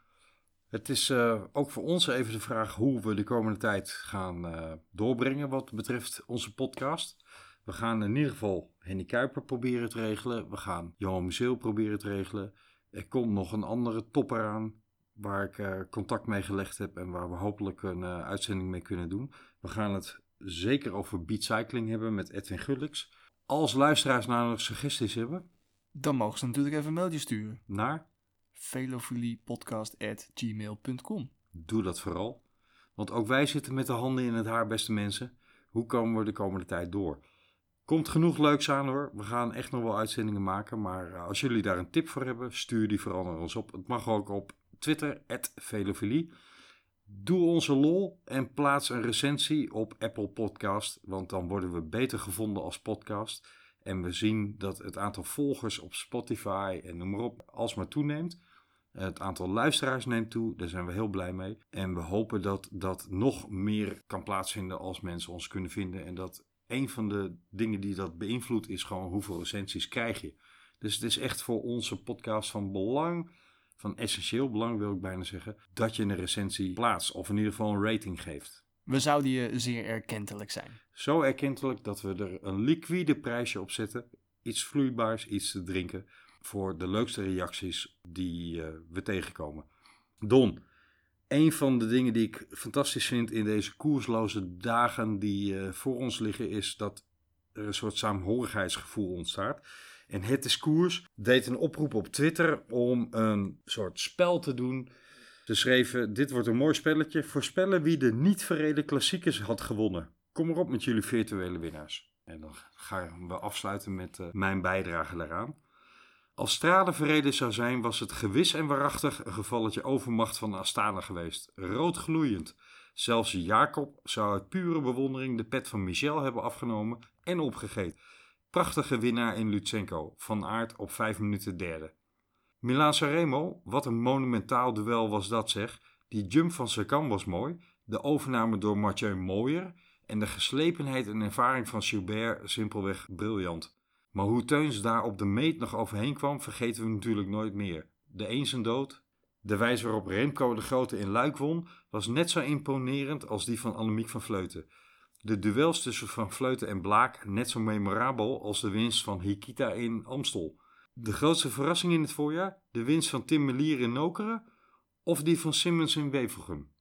Het is eh, ook voor ons even de vraag hoe we de komende tijd gaan eh, doorbrengen wat betreft onze podcast. We gaan in ieder geval Henny Kuiper proberen te regelen. We gaan Johan Museel proberen te regelen. Er komt nog een andere topper aan waar ik eh, contact mee gelegd heb en waar we hopelijk een uitzending mee kunnen doen. We gaan het zeker over beat cycling hebben met Edwin Gullix. Als luisteraars nou nog suggesties hebben, Dan mogen ze natuurlijk even een mailtje sturen. naar velofiliepodcast.gmail.com doe dat vooral. Want ook wij zitten met de handen in het haar, beste mensen. Hoe komen we de komende tijd door? Komt genoeg leuks aan hoor. We gaan echt nog wel uitzendingen maken. Maar eh, als jullie daar een tip voor hebben, stuur die vooral naar ons op. Het mag ook op Twitter, velofilie. Doe onze lol en plaats een recensie op Apple Podcast, want dan worden we beter gevonden als podcast. En we zien dat het aantal volgers op Spotify en noem maar op alsmaar toeneemt. Het aantal luisteraars neemt toe, daar zijn we heel blij mee. En we hopen dat dat nog meer kan plaatsvinden als mensen ons kunnen vinden. En dat een van de dingen die dat beïnvloedt is gewoon hoeveel recensies krijg je. Dus het is echt voor onze podcast van belang, van essentieel belang wil ik bijna zeggen, dat je een recensie plaatst. Of in ieder geval een rating geeft. We zouden je zeer erkentelijk zijn. Zo erkentelijk dat we er een liquide prijsje op zetten. Iets vloeibaars, iets te drinken. Voor de leukste reacties die eh, we tegenkomen. Don, een van de dingen die ik fantastisch vind in deze koersloze dagen die eh, voor ons liggen, is dat er een soort saamhorigheidsgevoel ontstaat. En Het is Koers deed een oproep op Twitter om een soort spel te doen. Ze schreven: Dit wordt een mooi spelletje. Voorspellen wie de niet verreden klassiekers had gewonnen. Kom erop met jullie virtuele winnaars. En dan gaan we afsluiten met eh, mijn bijdrage daaraan. Als Strade verreden zou zijn, was het gewis en waarachtig een gevalletje overmacht van Astana geweest. Rood gloeiend. Zelfs Jacob zou uit pure bewondering de pet van Michel hebben afgenomen en opgegeten. Prachtige winnaar in Lutsenko, van aard op 5 minuten derde. Milan Sanremo, wat een monumentaal duel was dat zeg. Die jump van Sagan was mooi, de overname door Mathieu mooier en de geslepenheid en ervaring van Gilbert simpelweg briljant. Maar hoe Teuns daar op de meet nog overheen kwam, vergeten we natuurlijk nooit meer. De een dood. De wijze waarop Remco de Grote in Luik won, was net zo imponerend als die van Annemiek van Vleuten. De duels tussen Van Vleuten en Blaak net zo memorabel als de winst van Hikita in Amstel. De grootste verrassing in het voorjaar? De winst van Tim Melier in Nokeren of die van Simmons in Wevelgem?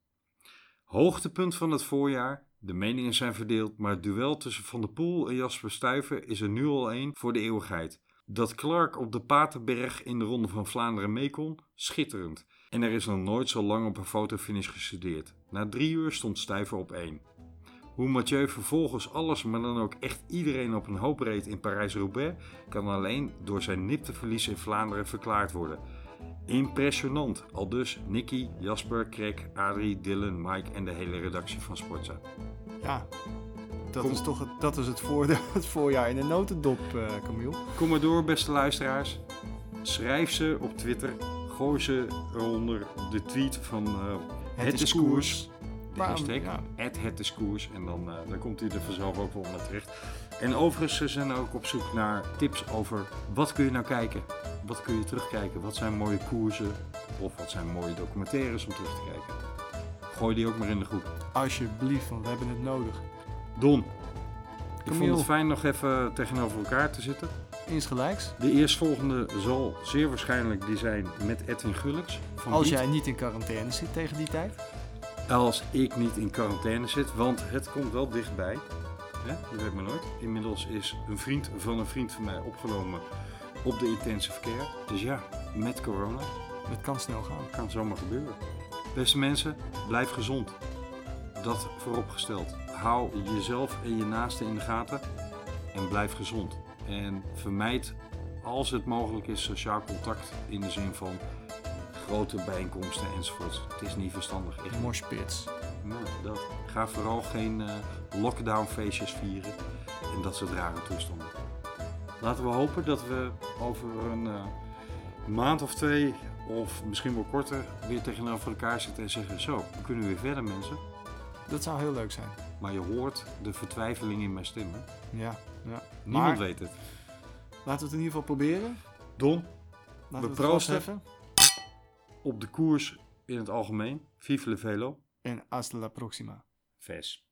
Hoogtepunt van het voorjaar? De meningen zijn verdeeld, maar het duel tussen Van der Poel en Jasper Stuyven is er nu al één voor de eeuwigheid. Dat Clark op de Paterberg in de Ronde van Vlaanderen mee kon, schitterend. En er is nog nooit zo lang op een fotofinish gestudeerd. Na drie uur stond Stuyven op één. Hoe Mathieu vervolgens alles, maar dan ook echt iedereen op een hoop reed in Parijs-Roubaix, kan alleen door zijn nipteverlies in Vlaanderen verklaard worden. Impressionant, al dus Nicky, Jasper, Craig, Adrie, Dylan, Mike en de hele redactie van Sportza. Ja, dat Kom. is toch het, dat is het, voor, het voorjaar in de notendop, eh Camille. Kom maar door, beste luisteraars. Schrijf ze op Twitter. Gooi ze eronder de tweet van eh, het, is koers. De hashtag, ja. het is koers. En dan, eh, dan komt hij er vanzelf ook wel naar terecht. En overigens ze zijn ook op zoek naar tips over wat kun je nou kijken. Wat kun je terugkijken? Wat zijn mooie koersen? Of wat zijn mooie documentaires om terug te kijken? Gooi die ook maar in de groep. Alsjeblieft, want we hebben het nodig. Don, ik vond het fijn nog even tegenover elkaar te zitten. Insgelijks. De eerstvolgende zal zeer waarschijnlijk die zijn met Edwin Gullix. Van Als jij niet in quarantaine zit tegen die tijd. Als ik niet in quarantaine zit, want het komt wel dichtbij. Je weet maar nooit. Inmiddels is een vriend van een vriend van mij opgenomen op de intensive care. Dus ja, met corona Het kan snel gaan. kan het zomaar gebeuren. Beste mensen, blijf gezond. Dat vooropgesteld. Hou jezelf en je naasten in de gaten en blijf gezond. En vermijd, als het mogelijk is, sociaal contact in de zin van grote bijeenkomsten enzovoort. Het is niet verstandig. Echt niet. Moshpits. Nou, dat. Ga vooral geen eh, lockdown feestjes vieren en dat soort rare toestanden. Laten we hopen dat we over een eh, maand of twee, of misschien wel korter, weer tegenover elkaar zitten en zeggen: Zo, we kunnen weer verder, mensen. Dat zou heel leuk zijn. Maar je hoort de vertwijfeling in mijn stem. Hè? Ja, ja. Niemand Maar weet het. laten we het in ieder geval proberen. Don, Laten We we, proosten. op de koers in het algemeen. Vive le velo. En hasta la próxima. Ves.